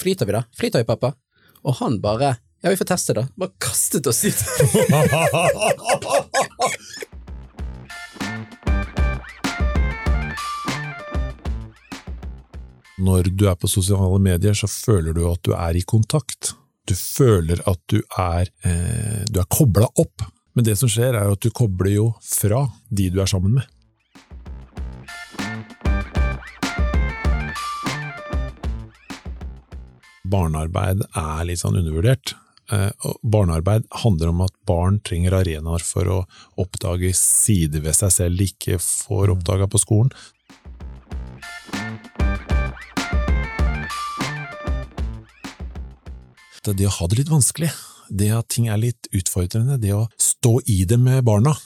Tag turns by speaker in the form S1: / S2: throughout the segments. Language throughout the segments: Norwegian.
S1: flyter vi da? Flyter vi, pappa? Og han bare Ja, vi får teste, da. Bare kastet oss ut.
S2: Når du er på sosiale medier, så føler du at du er i kontakt. Du føler at du er, eh, du er kobla opp. Men det som skjer, er at du kobler jo fra de du er sammen med. Barnearbeid er litt sånn undervurdert. Eh, Barnearbeid handler om at barn trenger arenaer for å oppdage sider ved seg selv de ikke får oppdaga på skolen. Det, det å ha det litt vanskelig, det at ting er litt utfordrende, det å stå i det med barna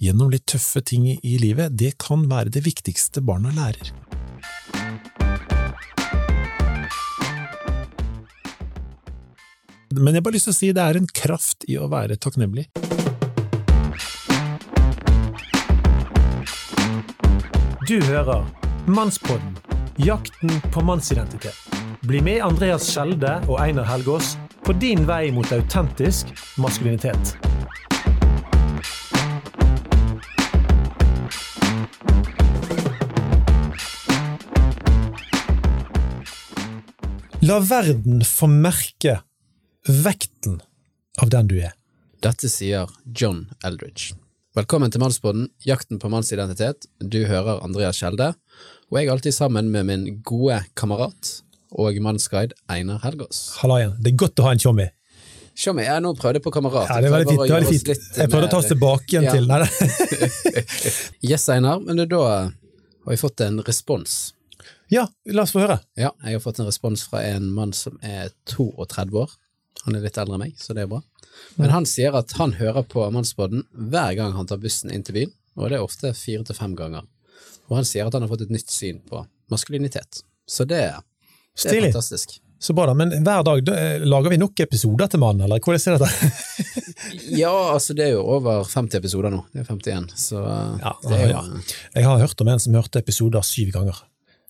S2: gjennom litt tøffe ting i, i livet, det kan være det viktigste barna lærer. Men jeg har bare lyst til å si det er en kraft i å være takknemlig.
S3: Du hører Mannspodden jakten på mannsidentitet. Bli med Andreas Skjelde og Einar Helgaas på din vei mot autentisk maskulinitet. La verden få merke vekten av den du er.
S1: Dette sier John Eldridge. Velkommen til Mannsboden, jakten på mannsidentitet. Du hører Andreas Skjelde, og jeg er alltid sammen med min gode kamerat og mannsguide Einar Helgaas.
S3: Halla igjen. Det er godt å ha en tjommi.
S1: Tjommi, jeg nå prøvde på kamerat.
S3: Ja, det er veldig fint. Det er fint. Jeg prøvde å ta oss tilbake igjen
S1: Ja.
S3: til Nei, nei.
S1: Yes, Einar, men da har vi fått en respons.
S3: Ja, la oss få høre.
S1: Ja, jeg har fått en respons fra en mann som er 32 år. Han er litt eldre enn meg, så det er bra. Men han sier at han hører på Mannsbåten hver gang han tar bussen inn til byen, og det er ofte fire til fem ganger. Og han sier at han har fått et nytt syn på maskulinitet. Så det, det er fantastisk.
S3: Så bra, da. Men hver dag da, eh, lager vi nok episoder til mannen, eller hvordan er dette?
S1: Ja, altså det er jo over 50 episoder nå. Det er 51, så
S3: Ja,
S1: det er jo
S3: ja. Jeg har hørt om en som hørte episoder syv ganger,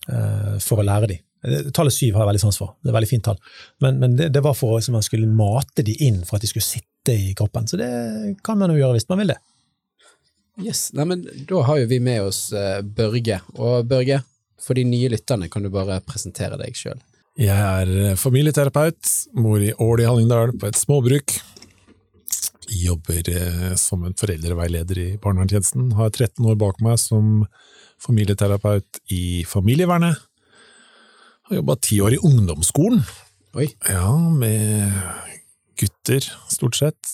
S3: uh, for å lære de. Tallet syv har jeg veldig sans for, det er et veldig fint tall. Men, men det, det var for at man skulle mate de inn for at de skulle sitte i kroppen. Så det kan man jo gjøre hvis man vil det.
S1: Yes, Nei, men da har jo vi med oss uh, Børge. Og Børge, for de nye lytterne kan du bare presentere deg sjøl.
S2: Jeg er eh, familieterapeut, bor i Ål i Hallingdal på et småbruk. Jobber eh, som en foreldreveileder i barnevernstjenesten. Har 13 år bak meg som familieterapeut i familievernet. Har jobba ti år i ungdomsskolen.
S1: Oi.
S2: Ja, med gutter, stort sett,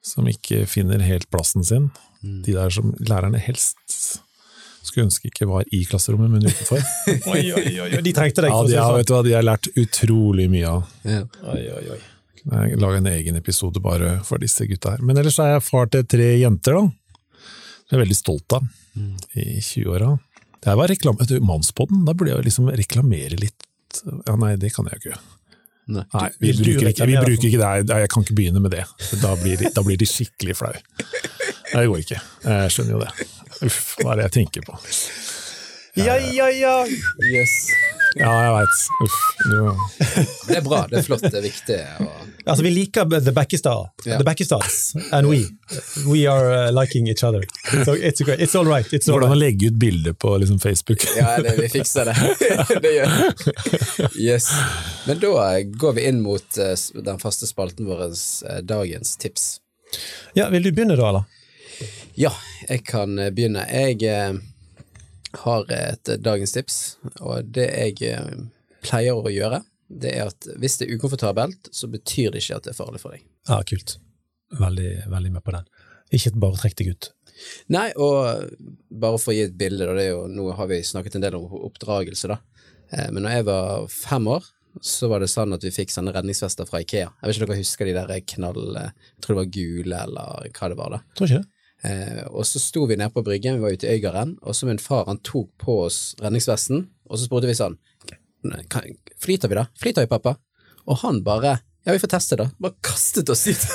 S2: som ikke finner helt plassen sin. De der som lærerne helst skulle ønske ikke var i klasserommet, men utenfor.
S3: Oi, oi, oi, de trengte deg.
S2: Ja, de
S3: det
S2: har,
S3: sånn.
S2: vet du hva, de har lært utrolig mye av.
S1: Ja.
S3: Oi, oi, oi.
S2: Jeg lager en egen episode bare for disse gutta her. Men ellers er jeg far til tre jenter, da. Jeg er veldig stolt av, i 20-åra. Det her var reklame, du, Mannspodden, da burde jeg liksom reklamere litt. Ja, nei, det kan jeg jo ikke.
S1: Nei.
S2: Nei, vi bruker ikke, vi bruker ikke det. Nei, Jeg kan ikke begynne med det. Da blir de, da blir de skikkelig flau. Nei, det går ikke. Jeg skjønner jo det. Uff, hva er det jeg tenker på?
S3: Ja, ja, ja!
S1: Yes.
S2: Ja, jeg veit. Uff. Du,
S1: Det er bra, det er flott, det er viktig. Og...
S3: Altså, vi liker The Backestar.
S1: Ja.
S3: The Backestars. And we. We are uh, liking each other. So it's, great. it's all right. It's all
S2: hvordan å
S3: right.
S2: legge ut bilder på liksom, Facebook.
S1: Ja, det, vi fikser det. det gjør vi. Yes. Men da går vi inn mot eh, den faste spalten vår, eh, dagens tips.
S3: Ja, vil du begynne da, eller?
S1: Ja, jeg kan eh, begynne. Jeg eh, har et eh, dagens tips, og det jeg eh, pleier å gjøre, det er at hvis det er ukomfortabelt, så betyr det ikke at det er farlig for deg.
S3: Ja, kult. Veldig, veldig med på den. Ikke bare trekk deg ut.
S1: Nei, og bare for å gi et bilde, da, det er jo, nå har vi snakket en del om oppdragelse, da. Eh, Men når jeg var fem år, så var det sånn at vi fikk sånne redningsvester fra Ikea. Jeg vet ikke om dere husker de der knall... Jeg tror det var gule, eller hva det var, da.
S3: Tror ikke det?
S1: Eh, og så sto vi nede på bryggen, vi var ute i Øygarden, og så min far han tok på oss redningsvesten, og så spurte vi sånn kan, Flyter vi da? Flyter vi, pappa? Og han bare Ja, vi får teste, da. Bare kastet oss ut.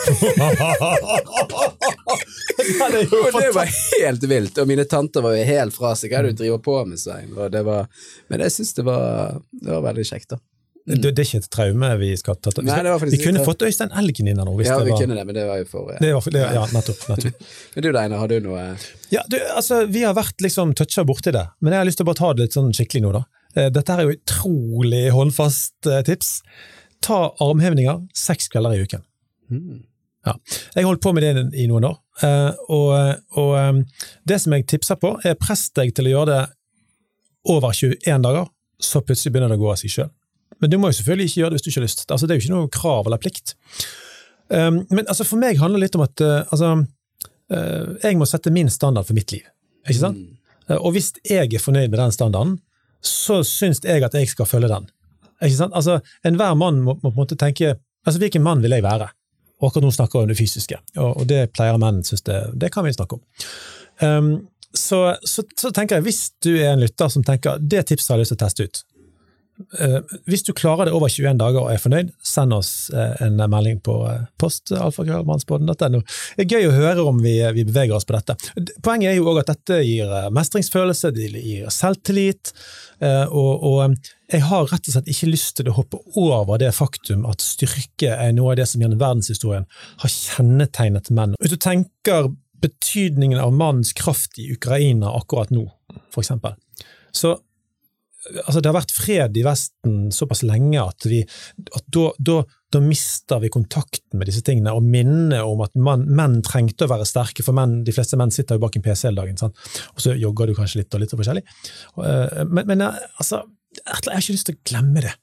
S3: Det
S1: og det var helt vilt, og mine tanter var jo helt fra seg. Hva er det du driver på med, Svein? Og det var, men jeg syns det var, det var veldig kjekt, da.
S3: Det, det er ikke et traume vi skal ta. Vi, skal, vi kunne fått Øystein Elgen inn her nå.
S1: Ja, vi
S3: var,
S1: kunne det, men det var jo for
S3: det var, det, ja, nettopp. nettopp.
S1: Men du Deine, har du noe
S3: Ja, du, altså, Vi har vært liksom toucha borti det, men jeg har lyst til å bare ta det litt sånn skikkelig nå. da. Eh, Dette er jo utrolig håndfast eh, tips. Ta armhevinger seks kvelder i uken.
S1: Mm.
S3: Ja. Jeg holdt på med det i noen år, eh, og, og det som jeg tipser på, er press deg til å gjøre det over 21 dager, så plutselig begynner det å gå av seg sjøl. Men du må jo selvfølgelig ikke gjøre det hvis du ikke har lyst. Altså, det er jo ikke noe krav eller plikt. Um, men altså, for meg handler det litt om at uh, altså, uh, jeg må sette min standard for mitt liv. Ikke sant?
S1: Mm.
S3: Uh, og hvis jeg er fornøyd med den standarden, så syns jeg at jeg skal følge den. Ikke sant? Altså, Enhver mann må, på en måte tenke altså, hvilken mann vil jeg være? Og akkurat nå snakker vi om det fysiske, og, og det pleier menn synes det, det kan vi snakke om. Um, så, så, så tenker jeg, hvis du er en lytter som tenker det tipset har jeg lyst til å teste ut, hvis du klarer det over 21 dager og er fornøyd, send oss eh, en melding på uh, post alfakrøllmannsbåten.no. Det er gøy å høre om vi, vi beveger oss på dette. Poenget er jo også at dette gir eh, mestringsfølelse, det gir selvtillit, eh, og, og eh, jeg har rett og slett ikke lyst til å hoppe over det faktum at styrke er noe av det som gjennom verdenshistorien har kjennetegnet menn. Hvis du tenker betydningen av mannens kraft i Ukraina akkurat nå, for eksempel, så altså det har vært fred i Vesten såpass lenge at, vi, at da, da, da mister vi kontakten med disse tingene, og minnet om at man, menn trengte å være sterke, for menn, de fleste menn sitter jo bak en PC hele dagen, sant? og så jogger du kanskje litt og litt og forskjellig. Eh, Men, men eh, altså, jeg har ikke lyst til å glemme det.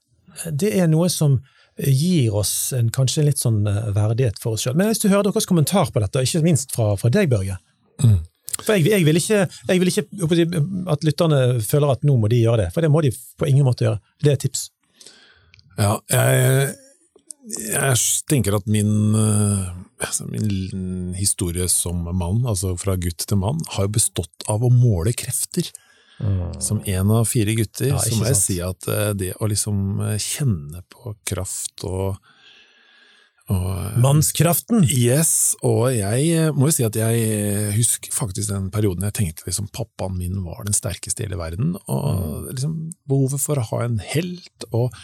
S3: Det er noe som gir oss en, kanskje en litt sånn eh, verdighet for oss sjøl. Men hvis du hører deres kommentar på dette, ikke minst fra, fra deg, Børge For jeg, jeg, vil ikke, jeg vil ikke at lytterne føler at nå må de gjøre det, for det må de på ingen måte gjøre. Det er et tips.
S2: Ja, jeg, jeg tenker at min, eh, altså min historie som mann, altså fra gutt til mann, har jo bestått av å måle krefter. Som en av fire gutter,
S3: Ja,
S2: så må jeg si at eh, det å liksom eh, kjenne på kraft og, og
S3: Mannskraften!
S2: Yes, og jeg eh, må jo si at jeg eh, husker faktisk den perioden jeg tenkte liksom pappaen min var den sterkeste i hele verden, og liksom behovet for å ha en helt, og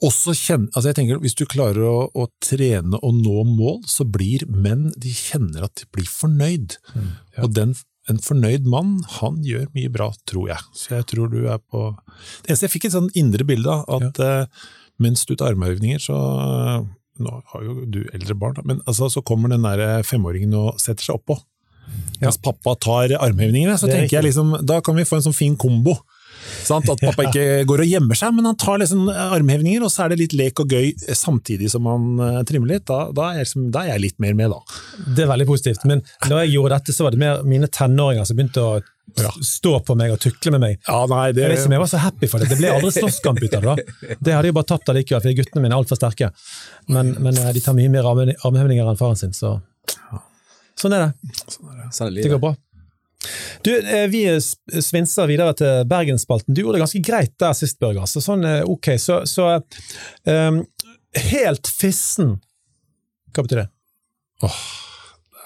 S2: også kjenne, altså jeg tenker hvis du klarer å, å trene og nå mål, så blir menn, de kjenner at de blir fornøyd,
S3: ja.
S2: og den en fornøyd mann, han gjør mye bra, tror jeg. Så jeg tror du er på Det eneste jeg fikk et sånn indre bilde av, at eh, mens du tar armhevninger, så Nå har jo du eldre barn, men altså, så kommer den der femåringen og setter seg oppå.
S3: Ja.
S2: Mens pappa tar armhevningene, så
S3: er
S2: tenker jeg liksom, da kan vi få en sånn fin kombo. Sant? At pappa ikke går og gjemmer seg, men han tar liksom armhevninger, og så er det litt lek og gøy samtidig som han eh, trimmer litt. Da, da, er jeg liksom, da er jeg litt mer med, da.
S3: Det er veldig positivt. Men når jeg gjorde dette, så var det mer mine tenåringer som begynte å
S2: Ja.
S3: stå på meg og tukle med meg.
S2: Ja, nei, det,
S3: Jeg vet ikke om jeg var så happy for det. Det ble aldri slåsskamp ut av det. da. Det hadde jeg bare tapt allikevel, for guttene mine er altfor sterke. Men, men eh, de tar mye mer armhevninger enn faren sin, så Sånn er det.
S1: Sånn er
S3: Det
S1: det
S3: går bra. Du, eh, Vi svinser videre til Bergensspalten. Du gjorde det ganske greit der sist, Børge. Altså, sånn, eh, ok, så, så um, Helt fissen. Hva betyr det?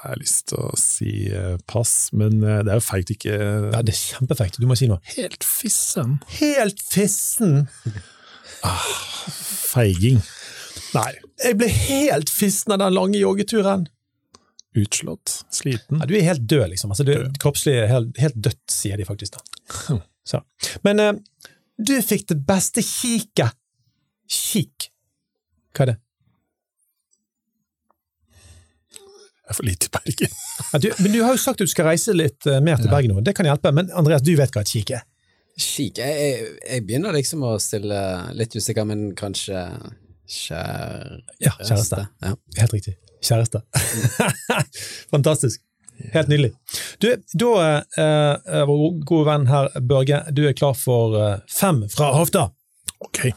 S2: Jeg har lyst til å si eh, pass, men eh, det er jo feigt ikke
S3: Ja, Det er kjempefeigt. Du må si noe.
S2: Helt fissen.
S3: Helt fissen!
S2: ah, Feiging. Nei.
S3: Jeg ble helt fissen av den lange joggeturen.
S2: Utslått. Sliten.
S3: Ja, du er helt død, liksom. Altså, du,
S2: er
S3: kroppslig helt, helt dødt, sier de faktisk. da. Så. Men uh, du fikk det beste kiket. Kik. Hva er det?
S2: Jeg er for lite i Bergen.
S3: Ja, du, men du har jo sagt at du skal reise litt eh, mer til Bergen nå. Det kan hjelpe. Men Andreas, du vet hva et kik er?
S1: Kik. Jeg, jeg, jeg begynner liksom å stille litt usikker, men kanskje kjæreste.
S3: Ja, kjæreste.
S1: Ja.
S3: Helt riktig. Kjæreste. Fantastisk. Helt nydelig. Du, da, eh, vår gode venn her, Børge, du er klar for eh, fem fra hofta.
S2: Ok.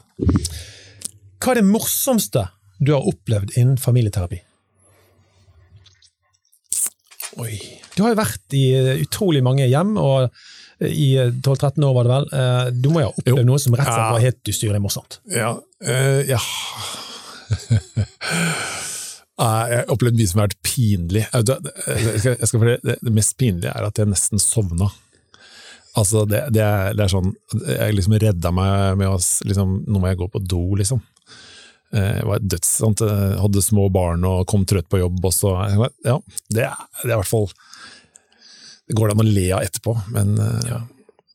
S3: Hva er det morsomste du har opplevd innen familieterapi?
S2: Oi.
S3: Du har jo vært i eh, utrolig mange hjem, og eh, i eh, 12-13 år var det vel. Eh, Du må jo ha opplevd
S2: Jo.
S3: noe som rett og slett var helt ustyrlig morsomt.
S2: Ja. Uh, ja. Jeg har opplevd mye som har vært pinlig. Eh, Jeg skal, jeg skal, fortelle, det mest pinlige er at jeg nesten sovna. Altså, det, det, er, det er sånn Jeg liksom redda meg med å liksom, Nå må jeg gå på do, liksom. Eh, Jeg var døds, sant? Jeg hadde små barn og kom trøtt på jobb. Også. ja, det er, det er i hvert fall Det går det an å le av etterpå, men, ja.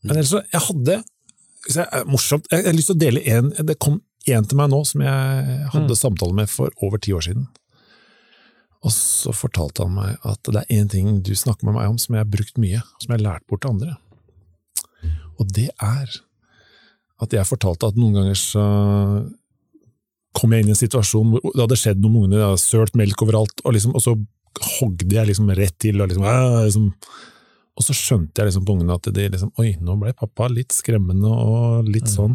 S2: men ellers Jeg hadde jeg, morsomt, jeg, jeg har lyst til å dele en Det kom en til meg nå som jeg hadde samtale med for over ti år siden. Og så fortalte han meg at det er én ting du snakker med meg om som jeg har brukt mye, som jeg har lært bort til andre. Og det er at jeg fortalte at noen ganger så kom jeg inn i en situasjon hvor det hadde skjedd noe med ungene, det hadde sølt melk overalt, og, liksom, og så hogde jeg liksom rett til. Og, liksom, «Æ», liksom, og så skjønte jeg liksom på ungene at de liksom, oi, nå ble pappa litt skremmende og litt sånn.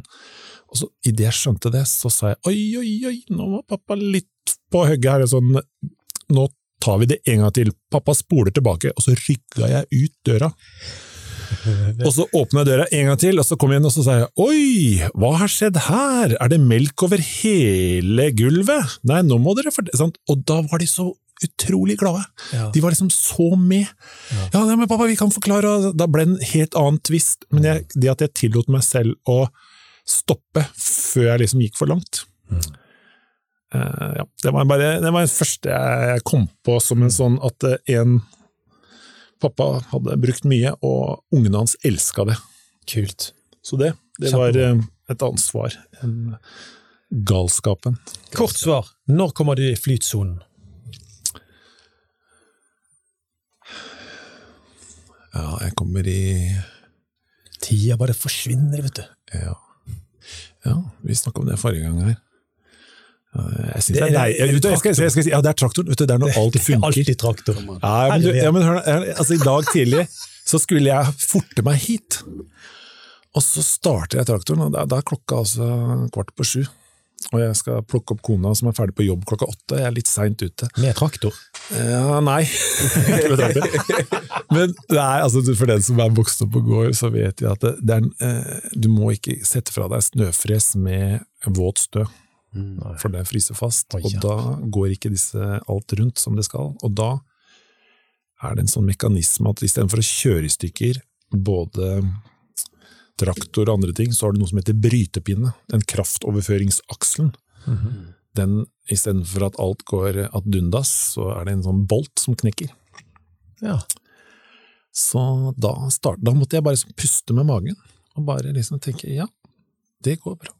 S2: Og så idet jeg skjønte det, så sa jeg oi, oi, oi, nå var pappa litt på hugget her. Sånn, nå tar vi det en gang til. Pappa spoler tilbake, og så rygga jeg ut døra. Og så åpna jeg døra en gang til, og så kom jeg inn og så sa jeg oi, hva har skjedd her, er det melk over hele gulvet? Nei, nå må dere fortelle sant? Og da var de så utrolig glade.
S3: Ja.
S2: De var liksom så med. Ja, ja. men pappa, vi kan forklare, da ble det en helt annen tvist. Men jeg, det at jeg tillot meg selv å stoppe før jeg liksom gikk for langt. Eh, ja, det var bare det var det første jeg kom på som en sånn at en pappa hadde brukt mye, og ungene hans elska det.
S3: Kult.
S2: Så det, det var et et ansvar. enn galskapen.
S3: Kort svar. Når kommer du i flytsonen?
S2: Ja, jeg kommer i
S3: Tida bare forsvinner, vet du.
S2: Ja, ja vi snakka om det forrige gang her. Ja, Jeg synes
S3: Det
S2: det du, Jeg skal, jeg skal si, ja, det er traktoren. Vet du, det er når alt
S3: er
S2: funker.
S3: alltid traktor.
S2: Ja, men, ja, men hør altså, I dag tidlig så skulle jeg forte meg hit. Og så starter jeg traktoren, og da, da er klokka altså kvart på sju. Og jeg skal plukke opp kona som er ferdig på jobb klokka åtte. Jeg er litt seint ute.
S3: Med traktor.
S2: Ja, nei. Ikke med traktor. Men det er, altså, for den som er vokst opp på gård, så vet jeg at det, det er, eh, du må ikke sette fra deg snøfres med våt stø. For det fryser fast,
S3: Oi,
S2: og da går ikke disse alt rundt som det skal. Og da er det en sånn mekanisme at istedenfor å kjøre i stykker både traktor og andre ting, så har du noe som heter brytepinne. Den kraftoverføringsakselen. Den, istedenfor at alt går ad dundas, så er det en sånn bolt som knekker.
S3: Ja.
S2: Så da, start, da måtte jeg bare puste med magen, og bare liksom tenke ja, det går bra.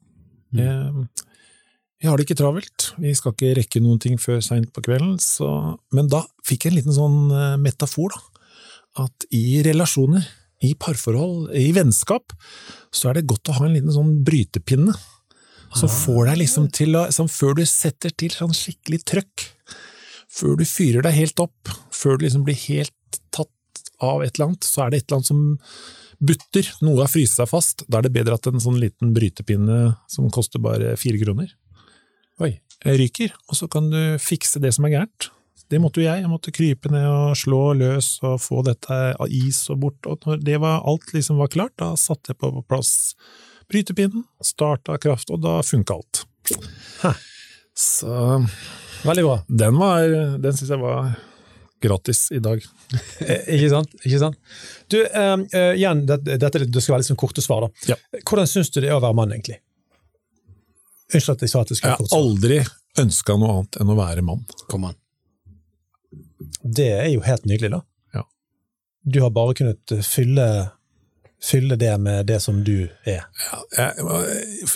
S2: Jeg, jeg har det ikke travelt, vi skal ikke rekke noen ting før seint på kvelden, så Men da fikk jeg en liten sånn eh, metafor, da. At i relasjoner, i parforhold, i vennskap, så er det godt å ha en liten sånn brytepinne. Som får deg liksom til å sånn, Før du setter til sånn skikkelig trøkk, før du fyrer deg helt opp, før du liksom blir helt tatt av et eller annet, så er det et eller annet som butter, noe har fryst seg fast. Da er det bedre at en sånn liten brytepinne som koster bare fire kroner,
S3: Oi.
S2: ryker, og så kan du fikse det som er gærent. Det måtte jo jeg, jeg måtte krype ned og slå løs og få dette av is og bort, og når det var, alt liksom var klart, da satte jeg på plass brytepinnen, starta kraft, og da funka alt.
S3: Hæ.
S2: Så
S3: Veldig bra.
S2: den var, den syns jeg var gratis i dag.
S3: Eh, Ikke sant? Ikke sant? Du, eh, igjen, det, dette det skal være sånn korte svar. da.
S2: Ja.
S3: Hvordan syns du det er å være mann, egentlig? Unnskyld at jeg sa at det skulle
S2: Jeg har aldri ønska noe annet enn å være mann.
S1: Kom an.
S3: Det er jo helt nydelig, da.
S2: Ja.
S3: Du har bare kunnet fylle, fylle det med det som du er.
S2: Ja, jeg,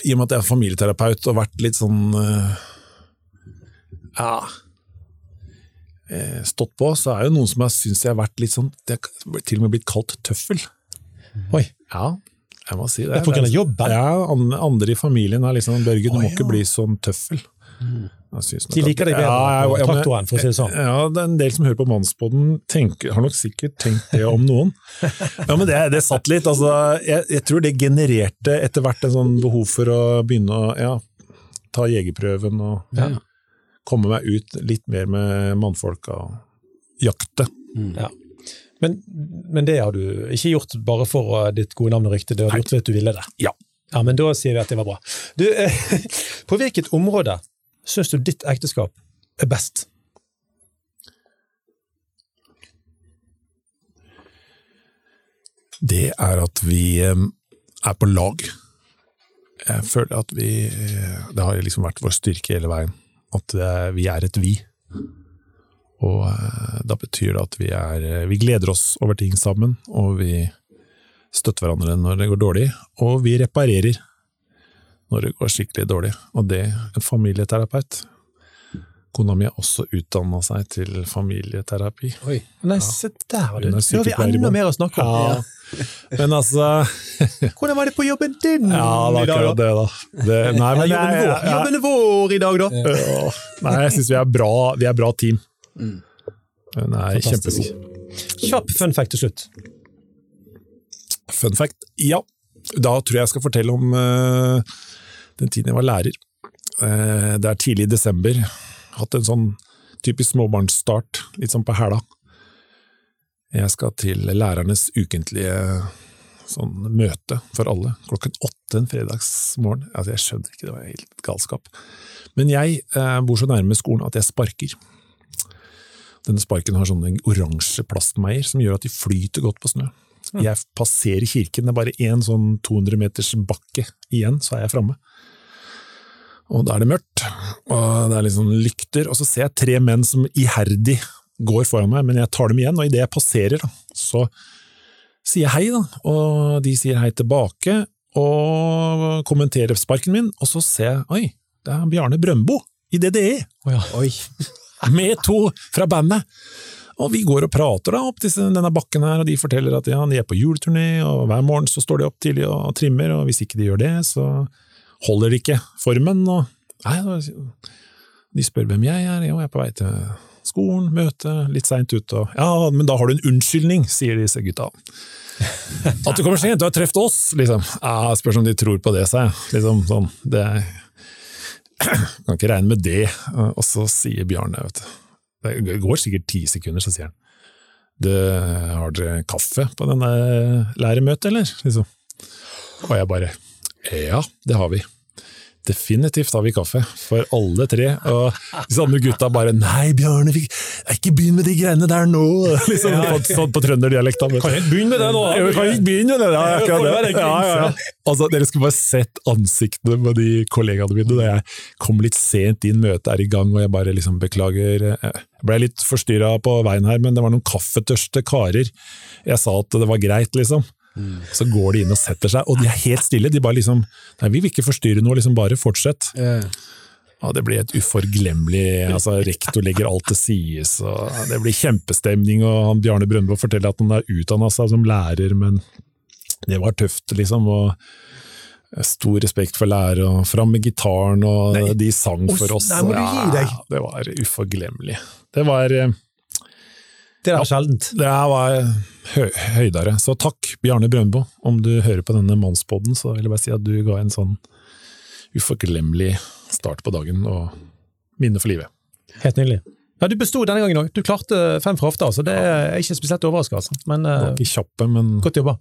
S2: I og med at jeg er familieterapeut og vært litt sånn eh, Ja eh, Stått på, så er det noen som har syntes jeg har vært litt sånn Det har til og med blitt kalt tøffel.
S3: Oi,
S2: Ja, jeg må si det.
S3: det er av jobben?
S2: Ja, andre i familien er liksom Børge, du må
S3: ja.
S2: ikke bli sånn tøffel. Jeg
S3: De liker deg bedre
S2: Ja, ja,
S3: traktoren, for å si det sånn.
S2: Ja, det er en del som hører på Mannspodden, tenker, har nok sikkert tenkt det om noen. Ja, men det, det satt litt. Altså, jeg, jeg tror det genererte etter hvert en sånn behov for å begynne å ja, ta jegerprøven og
S3: Ja.
S2: komme meg ut litt mer med mannfolka og jakte.
S3: Ja. Men, men det har du ikke gjort bare for eh, ditt gode navn og rykte, det har du gjort fordi du ville det?
S2: Ja.
S3: Ja, men da sier vi at det var bra. Du, eh, på hvilket område syns du ditt ekteskap er best?
S2: Det er at vi eh, er på lag. Jeg føler at vi Det har liksom vært vår styrke hele veien. At vi er et vi. Og eh, da betyr det at vi er eh, Vi gleder oss over ting sammen, og vi støtter hverandre når det går dårlig, og vi reparerer når det går skikkelig dårlig. Og det en familieterapeut. Kona mi har også utdanna seg til familieterapi.
S1: Oi.
S3: Nei, se der, du. Nå har vi enda mer å snakke om.
S2: Ja. Men altså
S3: Hvordan var det på jobben din
S2: Ja, det er
S3: i dag,
S2: det, da. Det, nei, men
S3: jobben vår. Jobben vår i dag, da.
S2: Ja. Nei, jeg syns vi bra Vi er bra team.
S1: Mm.
S2: Hun er
S3: Fantastisk.
S2: kjempegod.
S3: Kjapp fun fact til slutt.
S2: Fun fact, ja. Da tror jeg jeg skal fortelle om uh, den tiden jeg var lærer. Uh, det er tidlig i desember. Hatt en sånn typisk småbarnsstart, litt sånn på hæla. Jeg skal til lærernes ukentlige sånn møte for alle, klokken åtte en fredagsmorgen. Altså, jeg skjønner ikke, det var helt galskap. Men jeg eh, bor så nærme skolen at jeg sparker. Denne sparken har sånne oransje plastmeier som gjør at de flyter godt på snø. Jeg passerer kirken, det er bare én sånn 200 meters bakke igjen, så er jeg framme. Og da er det mørkt, og det er sånn lykter, og så ser jeg tre menn som iherdig går foran meg, men jeg tar dem igjen, og idet jeg passerer, da, så sier jeg hei, da, og de sier hei tilbake, og kommenterer sparken min, og så ser jeg, oi, det er Bjarne Brøndbo i DDE,
S1: Oi.
S2: Med to fra bandet. Og vi går og prater da opp til denne bakken her, og de forteller at ja, de er på juleturné, og hver morgen så står de opp tidlig og trimmer, og hvis ikke de gjør det, så holder de ikke formen. Og, nei, de spør hvem jeg er, jo, jeg er på vei til skolen, møte, litt seint ute, og ja, men da har du en unnskyldning, sier disse gutta. At du kommer sent, du har truffet oss, liksom. Ja, spørs om de tror på det, sa jeg. Liksom, sånn, det er kan ikke regne med det. Og så sier Bjarne, vet du Det går sikkert ti sekunder, så sier han det, Har dere kaffe på denne læremøtet, eller? Liksom. Og jeg bare Ja, det har vi. Definitivt har vi kaffe, for alle tre. Og disse andre gutta bare Nei, Bjarne, vi, ikke begynn med de greiene der nå! Liksom, på, sånn på trønderdialekta.
S3: Kan jeg begynne med det nå?
S2: Vi kan ikke begynne med det.
S3: Ja,
S2: akkurat
S3: det
S2: det. Ja, ja, ja. Altså, dere skulle bare sett ansiktene på de kollegaene mine da jeg kom litt sent inn, møtet er i gang, og jeg bare liksom beklager. Jeg ble litt forstyrra på veien her, men det var noen kaffetørste karer. Jeg sa at det var greit, liksom. Så går de inn og setter seg, og de er helt stille. De bare liksom Nei, vi vil ikke forstyrre noe, liksom bare fortsett.
S1: Yeah.
S2: Ja, det blir et uforglemmelig altså Rektor legger alt til sides, og det blir kjempestemning. og han Bjarne Brøndbo forteller at han er utdanna seg som lærer, men det var tøft, liksom. og Stor respekt for lærer, og fram med gitaren, og
S3: Nei.
S2: de sang for oss.
S3: nei, må du gi deg.
S2: Ja, det var uforglemmelig. Det var, eh,
S3: Det er sjeldent.
S2: det var hø høydere. Så takk, Bjarne Brøndbo. Om du hører på denne mannspodden, så vil jeg bare si at du ga en sånn uforglemmelig start på dagen, og minne for livet.
S3: Helt nydelig. Ja, Du besto denne gangen òg. Du klarte fem fra hofta, så det er ikke spesielt overraska. Altså. Men eh,
S2: var ikke kjappe, men
S3: godt jobba.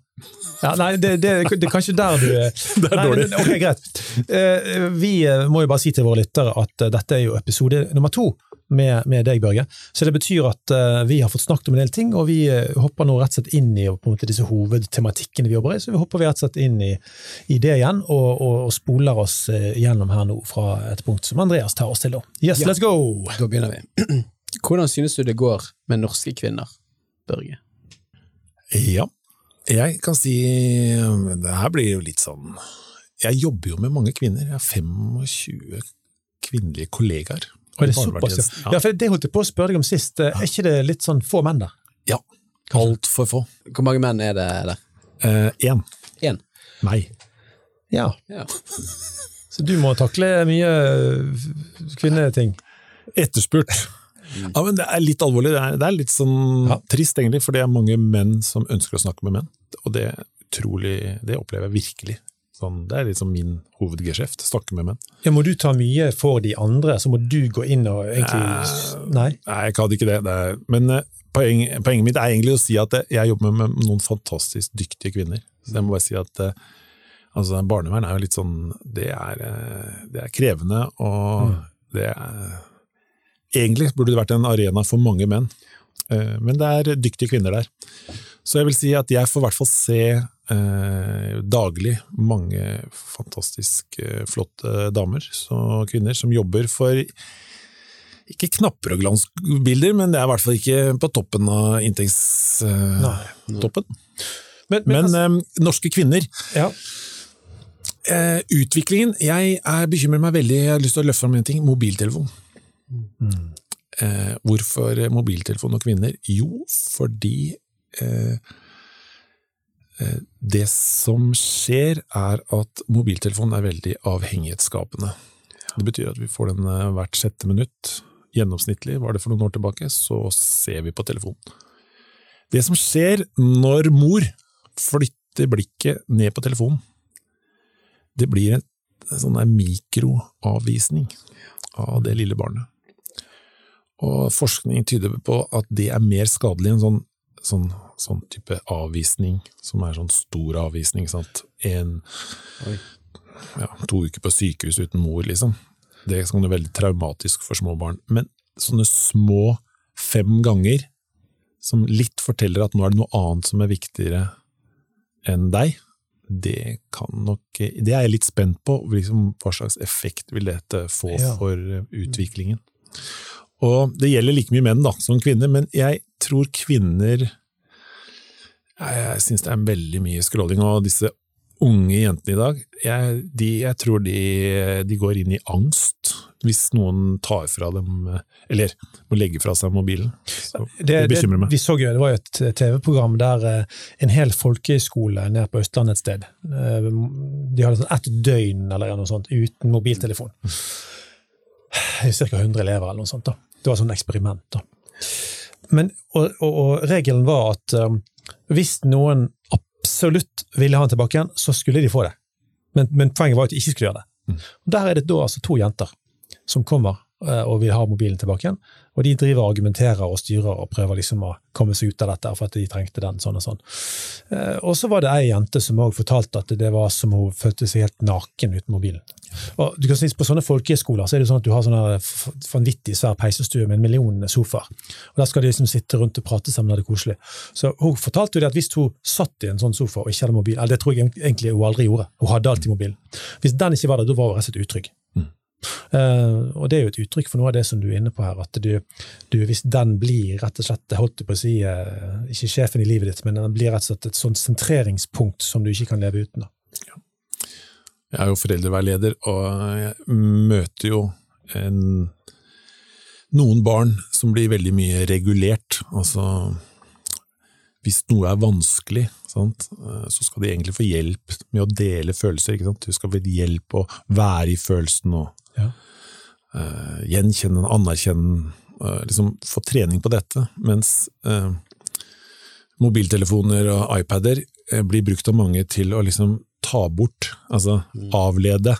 S3: Ja, nei, det, det, det er kanskje der du
S2: Det er
S3: nei,
S2: dårlig.
S3: Ok, greit. Eh, Vi eh, må jo bare si til våre lyttere at eh, dette er jo episode nummer to med, med deg, Børge. Så det betyr at uh, vi har fått snakket om en del ting, og vi eh, hopper nå rett og slett inn i på en måte, disse hovedtematikkene vi jobber i. Så vi hopper vi rett og slett inn i, i det igjen, og, og, og spoler oss eh, gjennom her nå fra et punkt som Andreas tar oss til. da. Yes,
S1: Ja.
S3: let's go!
S1: Da begynner vi. Hvordan synes du det går med norske kvinner, Børge?
S2: ja. Jeg kan si Det her blir jo litt sånn Jeg jobber jo med mange kvinner. Jeg har 25 kvinnelige kollegaer.
S3: Og det er såpass, ja. ja, for Det holdt jeg på å spørre deg om sist. Eh, Er ikke det litt sånn få menn der?
S2: Ja. Altfor få.
S1: Hvor mange menn er det der?
S2: Én.
S1: Eh,
S2: Meg.
S3: Ja.
S1: Ja.
S3: Så du må takle mye eh, kvinneting.
S2: Etterspurt. Ja, men Det er litt alvorlig. Det er, det er litt sånn
S3: Ja.
S2: trist, egentlig, for det er mange menn som ønsker å snakke med menn. Og det, er utrolig, det opplever jeg virkelig. Sånn, det er liksom min hovedgeskjeft. Snakke med menn.
S3: Ja, Må du ta mye for de andre, så må du gå inn og egentlig Nei?
S2: Nei, jeg kan ikke det. det er, men eh, poeng, poenget mitt er egentlig å si at eh, jeg jobber med, med noen fantastisk dyktige kvinner. Så jeg må bare si at eh, altså, barnevern er jo litt sånn Det er, det er krevende, og det er Egentlig burde det vært en arena for mange menn, men det er dyktige kvinner der. Så jeg vil si at jeg får i hvert fall se eh, daglig mange fantastisk eh, flotte damer og kvinner som jobber for ikke knapper og glansbilder, men det er i hvert fall ikke på toppen av inntektstoppen.
S3: Men,
S2: men
S3: men
S2: eh, norske kvinner
S3: ja.
S2: eh, Utviklingen Jeg er bekymrer meg veldig, jeg har lyst til å løfte fram en ting. Mobiltelefon. Eh, hvorfor mobiltelefon og kvinner? Jo, fordi eh, eh, det som skjer, er at mobiltelefonen er veldig avhengighetsskapende. Det betyr at vi får den eh, hvert sjette minutt. Gjennomsnittlig, var det for noen år tilbake, så ser vi på telefonen. Det som skjer når mor flytter blikket ned på telefonen, det blir en, sånn mikroavvisning av det lille barnet. Og forskning tyder på at det er mer skadelig enn sånn, sånn, sånn type avvisning, som er sånn stor avvisning, sant. En, ja, to uker på sykehus uten mor, liksom. Det kan være veldig traumatisk for små barn. Men sånne små fem ganger, som litt forteller at nå er det noe annet som er viktigere enn deg, det kan nok Det er jeg litt spent på, liksom, hva slags effekt vil dette få for eh, utviklingen. Og det gjelder like mye menn da, som kvinner, men jeg tror kvinner Jeg, syns det er veldig mye scrolling, og disse unge jentene i dag, jeg, de, jeg tror de, de går inn i angst hvis noen tar fra dem Eller må legge fra seg mobilen. Så det, bekymrer meg.
S3: Vi så jo, det var jo et TV-program der eh, en hel folkehøyskole nede på Østlandet et sted, eh, de hadde sånn ett døgn eller noe sånt uten mobiltelefon. Ca. 100 elever eller noe sånt. da. Det var sånn eksperiment. da. Men, og, og, og regelen var at um, hvis noen absolutt ville ha den tilbake igjen, så skulle de få det. Men, men poenget var at de ikke skulle gjøre det. Og Der er det da altså to jenter som kommer og vil ha mobilen tilbake igjen. Og de driver og argumenterer og styrer og prøver liksom å komme seg ut av dette for at de trengte den, sånn og sånn. Eh, Og så var det ei jente som også fortalte at det var som hun følte seg helt naken uten mobilen. Og du kan si På sånne folkehøyskoler så er det sånn at du har sånne vanvittig svær peisestue med en million sofaer. Og Der skal de liksom sitte rundt og prate sammen og ha det koselig. Så Hun fortalte jo det at hvis hun satt i en sånn sofa og ikke hadde mobil, eller det tror jeg egentlig hun aldri gjorde, hun hadde alltid mobilen. Hvis den ikke var der, da var hun rett og slett utrygg. Eh, og det er jo et uttrykk for noe av det som du er inne på her, at du, du, hvis den blir rett og slett, holdt jeg på å si, eh, ikke sjefen i livet ditt, men den blir rett og slett et sånt sentreringspunkt som du ikke kan leve uten. Ja.
S2: Jeg er jo foreldreveileder, og jeg møter jo en, noen barn som blir veldig mye regulert. Altså, hvis noe er vanskelig, sant, eh, så skal de egentlig få hjelp med å dele følelser. Du skal få hjelp å være i følelsen og
S3: Ja.
S2: Uh, gjenkjenne den, anerkjenne den, Uh, liksom få trening på dette. Mens uh, mobiltelefoner og iPader eh, blir brukt av mange til å liksom ta bort, altså avlede.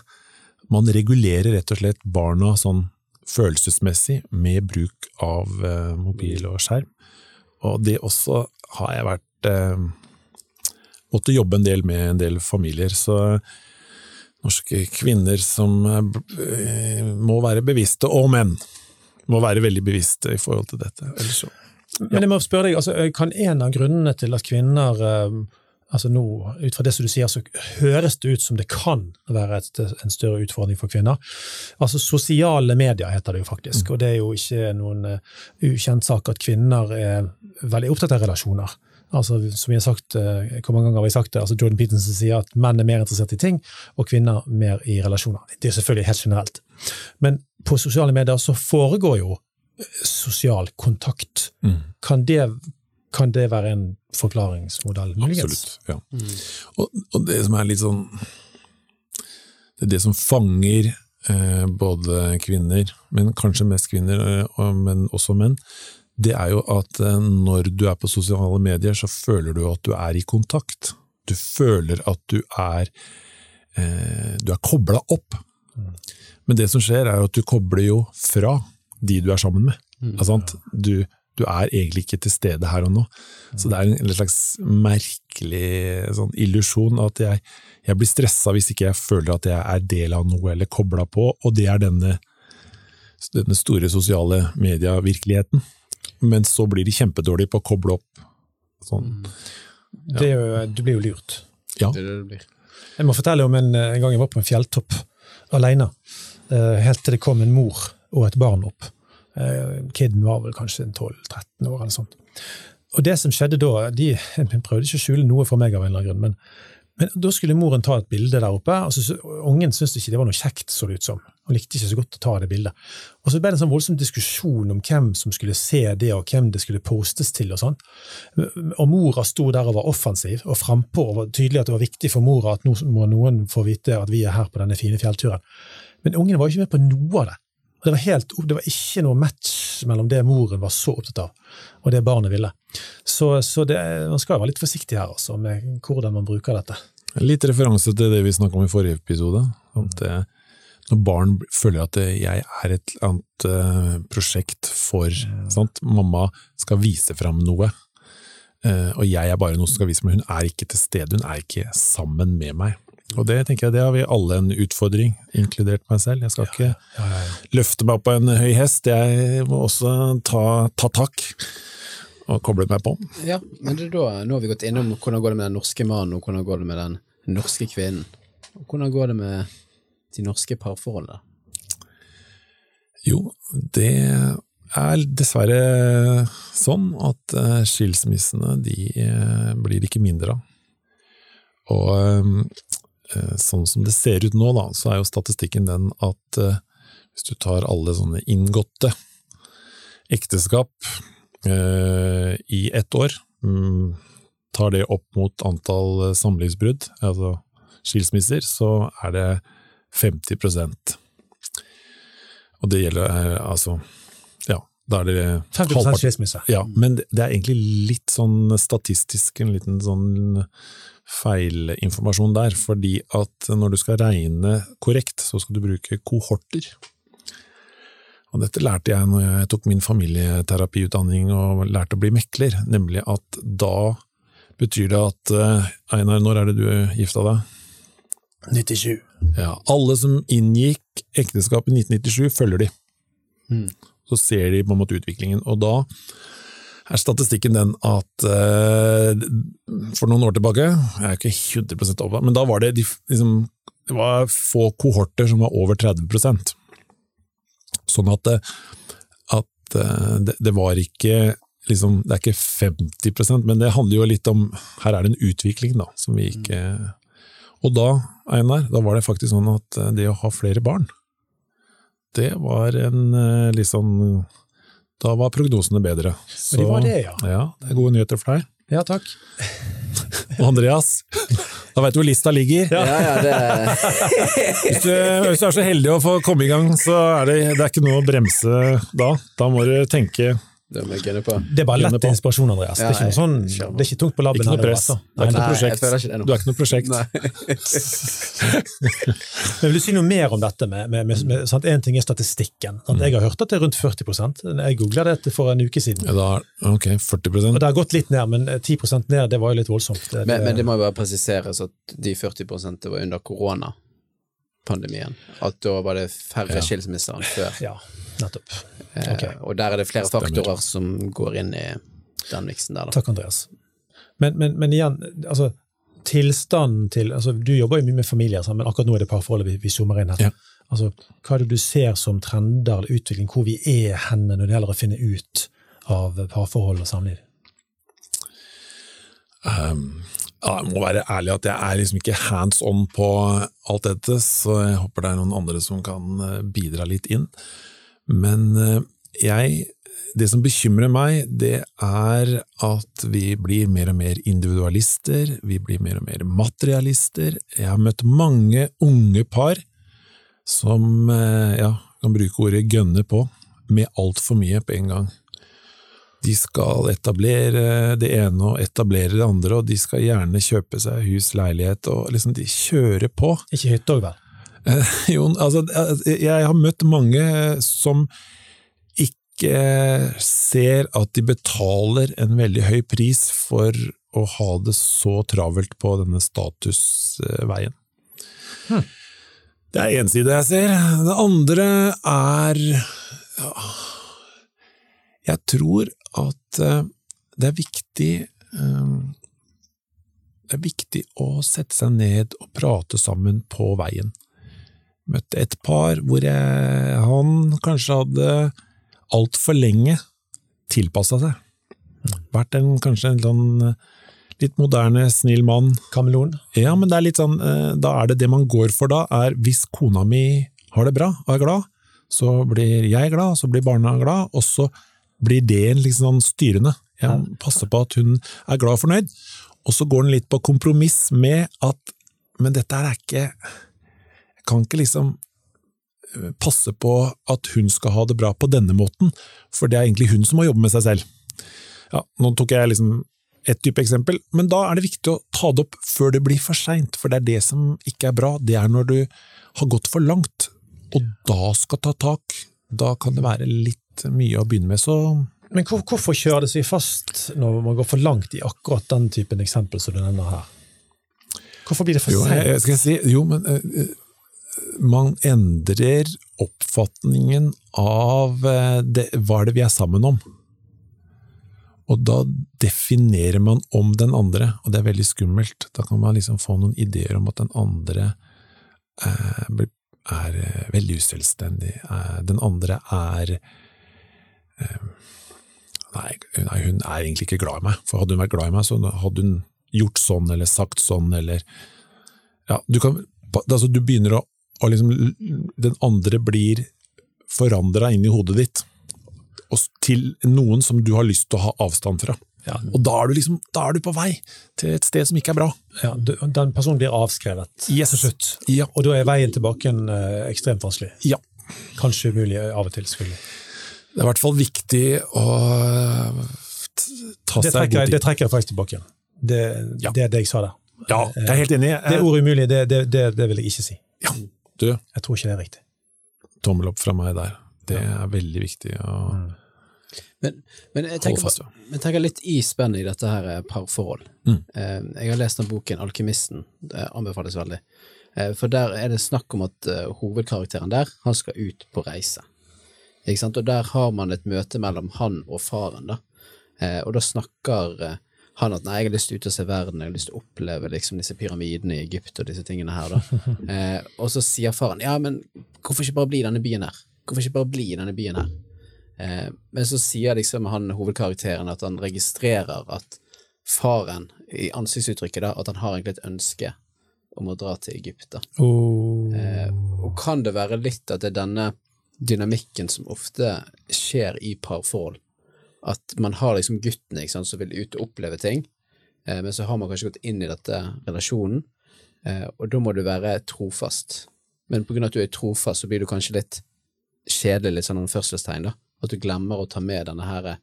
S2: Man regulerer rett og slett barna sånn følelsesmessig med bruk av eh, mobil og skjerm. Og det også har jeg vært eh, måtte jobbe en del med en del familier, så norske kvinner som eh, må være bevisste, og menn må være veldig bevisste i forhold til dette. Så
S3: Men jeg må spørre deg, altså, kan en av grunnene til at kvinner eh, altså nå, Ut fra det som du sier, så høres det ut som det kan være et, en større utfordring for kvinner. Altså Sosiale medier heter det jo faktisk, og det er jo ikke noen uh, ukjent sak at kvinner er veldig opptatt av relasjoner. Altså, som vi har sagt, uh, Hvor mange ganger har vi sagt det? altså Jordan Peterson sier at menn er mer interessert i ting, og kvinner mer i relasjoner. Det er selvfølgelig helt generelt. Men på sosiale medier så foregår jo eh, sosial kontakt.
S2: Mm.
S3: Kan det, kan det være en forklaringsmodell? muligens?
S2: Absolutt. Ja. Og, og det som er litt sånn Det er det som fanger eh, både kvinner, men kanskje mest kvinner, eh, men også menn, det er jo at eh, når du er på sosiale medier, så føler du at du er i kontakt. Du føler at du er eh, Du er kobla opp. Men det som skjer, er at du kobler jo fra de du er sammen med. Altså, sant? du, du er egentlig ikke til stede her og nå. Så det er en, slags merkelig sånn illusjon at jeg, jeg blir stressa hvis ikke jeg føler at jeg er del av noe eller kobla på, og det er denne, denne store sosiale medievirkeligheten. Men så blir de kjempedårlige på å koble opp Sånn.
S3: Det er jo, du blir jo lurt.
S2: Ja.
S1: Det er det det blir.
S3: Jeg må fortelle om en, en gang jeg var på en fjelltopp alene, eh, helt til det kom en mor og et barn opp. Eh, Kiden var vel kanskje 12-13 år eller sånt. Og det som skjedde da, de prøvde ikke å skjule noe for meg av en eller annen grunn, men, men da skulle moren ta et bilde der oppe, og så, ungen syntes ikke det var noe kjekt, så det ut som. Han likte ikke så godt å ta det bildet. Og så ble det en sånn voldsom diskusjon om hvem som skulle se det, og hvem det skulle postes til og sånn. Og mora sto der og var offensiv og frampå, og var tydelig at det var viktig for mora at nå må noen få vite at vi er her på denne fine fjellturen. Men ungene var ikke med på noe av det. Og det var, helt, det var ikke noe match mellom det moren var så opptatt av, og det barnet ville. Så, så det, man skal være litt forsiktig her altså, med hvordan man bruker dette.
S2: Litt referanse til det vi snakka om i forrige episode. At det, når barn føler at det, jeg er et eller annet eh, prosjekt for sant? Mamma skal vise fram noe, eh, og jeg er bare noe som skal vise meg. Hun er ikke til stede, hun er ikke sammen med meg. Og det tenker jeg, det har vi alle en utfordring, inkludert meg selv. Jeg skal ikke løfte meg opp på en høy hest, jeg må også ta, ta tak og koblet meg på.
S1: Ja, men da, nå har vi gått innom hvordan går det med den norske mannen, og hvordan går det med den norske kvinnen. Og hvordan går det med de norske parforholdene?
S2: Jo, det er dessverre sånn at eh, skilsmissene de eh, blir ikke mindre av. Og eh, sånn som det ser ut nå, da, så er jo statistikken den at hvis du tar alle sånne inngåtte ekteskap i ett år, mm, tar det opp mot antall samlivsbrudd, altså skilsmisser, så er det 50% Og det gjelder altså Ja, da er det
S3: 50
S2: halvparten.
S3: skilsmisse.
S2: Ja, men det det er egentlig litt sånn statistisk, en liten sånn feilinformasjon der, fordi at når du skal regne korrekt, så skal du bruke kohorter. Og dette lærte jeg når jeg tok min familieterapiutdanning og lærte å bli mekler, nemlig at da betyr det at eh, Einar, når er det du gifta deg?
S3: 97.
S2: Ja, alle som inngikk ekteskap i 1997, følger de.
S1: Mm.
S2: Så ser de på en måte utviklingen, og da er statistikken den at uh, for noen år tilbake, jeg er ikke 100 over, men da var det, de, liksom, det var få kohorter som var over 30 Sånn at, det- at eh, det, det var ikke liksom, det er ikke 50% men det handler jo litt om Her er det en utvikling da, som vi ikke Og da, Einar, da var det faktisk sånn at eh, det å ha flere barn, det var en eh, litt sånn Da var prognosene bedre.
S3: Så, det var det, ja.
S2: Ja, det er gode nyheter for deg.
S3: Ja, takk.
S2: Og Andreas, da veit du hvor lista ligger.
S1: Ja, ja, det
S2: Hvis du, hvis du er så heldig å få komme i gang, så er det, det er ikke noe å bremse da. Da må du tenke
S1: Det.
S3: Det er bare lett inspirasjon, Andreas. Det er ikke, noe sånn, det er ikke tungt på labben.
S2: Ikke noe press.
S3: altså.
S2: Det er ikke noe prosjekt.
S1: Nei, ikke.
S2: Du har ikke noe prosjekt.
S3: Men vil du si noe mer om dette? med, med, med, med sant? En ting er statistikken. Sant?
S2: Mm.
S3: Jeg har hørt at det er rundt 40 Jeg googla det for en uke siden.
S2: Ja, da, ok, 40
S3: Og det har gått litt ned, men 10% ned, det var jo litt voldsomt. Det,
S1: Men, men det må jo bare presiseres at de 40 det var under koronapandemien. At da var det færre
S2: Ja.
S1: skilsmisser enn før.
S3: Ja, nettopp.
S1: Eh, Og der er det flere
S2: Stemmer.
S1: faktorer som går inn i den miksen der, da.
S3: Takk, Andreas. Men, men, men igjen, altså, tilstanden til altså, Du jobber jo mye med familier, men akkurat nå er det parforholdet vi, vi zoomer inn her.
S2: Ja.
S3: Altså, hva er det du ser som trender eller utvikling, hvor vi er henne når det gjelder å finne ut av parforhold og samliv?
S2: Um, ja, jeg må være ærlig at jeg er liksom ikke hands on på alt dette, så jeg håper det er noen andre som kan eh, bidra litt inn. Men eh, jeg Det som bekymrer meg, det er at vi blir mer og mer individualister, vi blir mer og mer materialister. Jeg har møtt mange unge par som eh, ja, kan bruke ordet gønne på, med altfor mye på en gang. De skal etablere det ene og etablere det andre, og de skal gjerne kjøpe seg hus, leilighet, og liksom de kjører på.
S3: Ikke hytte òg, vel?
S2: Eh, Jo, altså, eh, jeg har møtt mange som ikke ser at de betaler en veldig høy pris for å ha det så travelt på denne statusveien. Det er én side jeg ser. Det andre er ja, Jeg tror at eh, det er viktig um, det er viktig å sette seg ned og prate sammen på veien. Møtte et par hvor jeg, han kanskje hadde altfor lenge tilpassa seg. Vært en, kanskje en sånn litt moderne, snill mann.
S3: Kameleon?
S2: Ja, men det er litt sånn, eh, da er det det man går for da, er hvis kona mi har det bra og er glad, så blir jeg glad, så blir barna glad, og så blir det liksom sånn styrende. Jeg passer på at hun er glad og fornøyd, og så går den litt på kompromiss med at men dette er ikke kan ikke liksom eh, passe på at hun skal ha det bra på denne måten, for det er egentlig hun som må jobbe med seg selv. Ja, nå tok jeg liksom et type eksempel, men da er det viktig å ta det opp før det blir for seint, for det er det som ikke er bra. Det er når du har gått for langt, og da skal ta tak. Da kan det være litt mye å begynne med, så
S3: Men hvor, hvorfor kjører det seg fast når man går for langt i akkurat den typen eksempel som du nevner her? Hvorfor blir det for seint?
S2: Jo, si, jo men eh, eh, man endrer oppfatningen av eh, det, hva er det vi er sammen om. Og da definerer man om den andre, og det er veldig skummelt. Da kan man liksom få noen ideer om at den andre eh, er eh, veldig uselvstendig. Den andre er nei, hun er egentlig ikke glad i meg, for hadde hun vært glad i meg, så hadde hun gjort sånn eller sagt sånn eller Ja, du kan Altså, du begynner å, å liksom Den andre blir forandra inn i hodet ditt, og til noen som du har lyst til å ha avstand fra.
S3: Ja,
S2: Og da er du liksom, da er du på vei til et sted som ikke er bra.
S3: ja, den personen blir avskrevet
S2: Yes.
S3: til slutt.
S2: Ja.
S3: Og da er veien tilbake en, eh, ekstremt vanskelig.
S2: Ja.
S3: Kanskje umulig av og til, selvfølgelig.
S2: Det er i hvert fall viktig å ta
S3: Det
S2: seg
S3: trekker,
S2: god
S3: tid. det trekker jeg faktisk tilbake igjen. Det,
S2: Ja.
S3: det er det jeg sa der.
S2: Ja, jeg er helt enig.
S3: Det ordet umulig, det, det, det, vil jeg ikke si.
S2: Du,
S3: Jeg tror ikke det er riktig.
S2: tommel opp fra meg der. Det er veldig viktig å
S3: Mm.
S1: Men, men jeg
S2: holde
S1: tenker,
S2: fast ved.
S1: men tenker litt i spennet i dette her eh, parforhold.
S2: Mm.
S1: Eh, Jeg har lest den boken Alkymisten, det anbefales veldig. Eh, For der er det snakk om at hovedkarakteren der, han skal ut på reise. Ikke sant? Og der har man et møte mellom han og faren, da. Og da snakker han at nei, jeg har lyst til ut og se verden, jeg har lyst til å oppleve liksom disse pyramidene i Egypt og disse tingene her, da. Eh, Og så sier faren ja, men hvorfor ikke bare bli i denne byen her? Hvorfor ikke bare bli i denne byen her? Eh, men så sier liksom han hovedkarakteren at han registrerer at faren, i ansiktsuttrykket, da, at han har egentlig et ønske om å dra til Egypt. da.
S3: Oh.
S1: Eh, og kan det være litt at det er denne dynamikken som ofte skjer i parforhold? At man har liksom gutten ikke sant, som vil ut og oppleve ting, eh, men så har man kanskje gått inn i dette relasjonen, eh, og da må du være trofast. Men på grunn av at du er trofast, så blir du kanskje litt kjedelig, litt sånn anførselstegn, da. At du glemmer å ta med denne her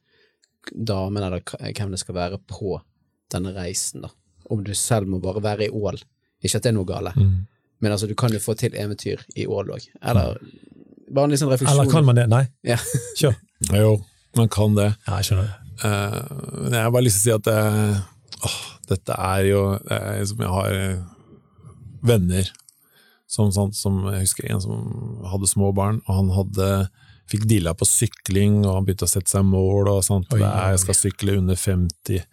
S1: damen, eller hvem det skal være, på denne reisen, da. Om du selv må bare være i Ål. Ikke at det er noe gale,
S2: Mm.
S1: men altså, du kan jo få til eventyr i Ål òg. Eller bare en liten refleksjon.
S3: Eller kan man det? Nei?
S1: Ja.
S3: Kjør.
S2: Jo, man kan det.
S3: Ja, jeg skjønner det.
S2: Eh, Men jeg har bare lyst til å si at det, åh, dette er jo som Jeg har eh, venner som, sånn, som Jeg husker en som hadde små barn, og han hadde fikk deala på sykling, og han begynte å sette seg mål. og sånt.
S3: Oi,
S2: det er, jeg skal sykle under 50,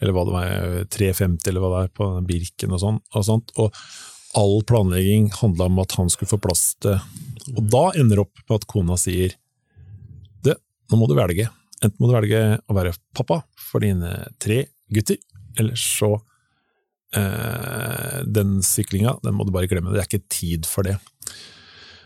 S2: eller hva det var, 3,50 eller hva det er, på den Birken og sånn. Og, sånt. og all planlegging handla om at han skulle få plass til Og da ender det opp på at kona sier nå må du velge. Enten må du velge å være pappa for dine tre gutter, eller så eh, Den syklinga, den må du bare glemme. Det er ikke tid for det.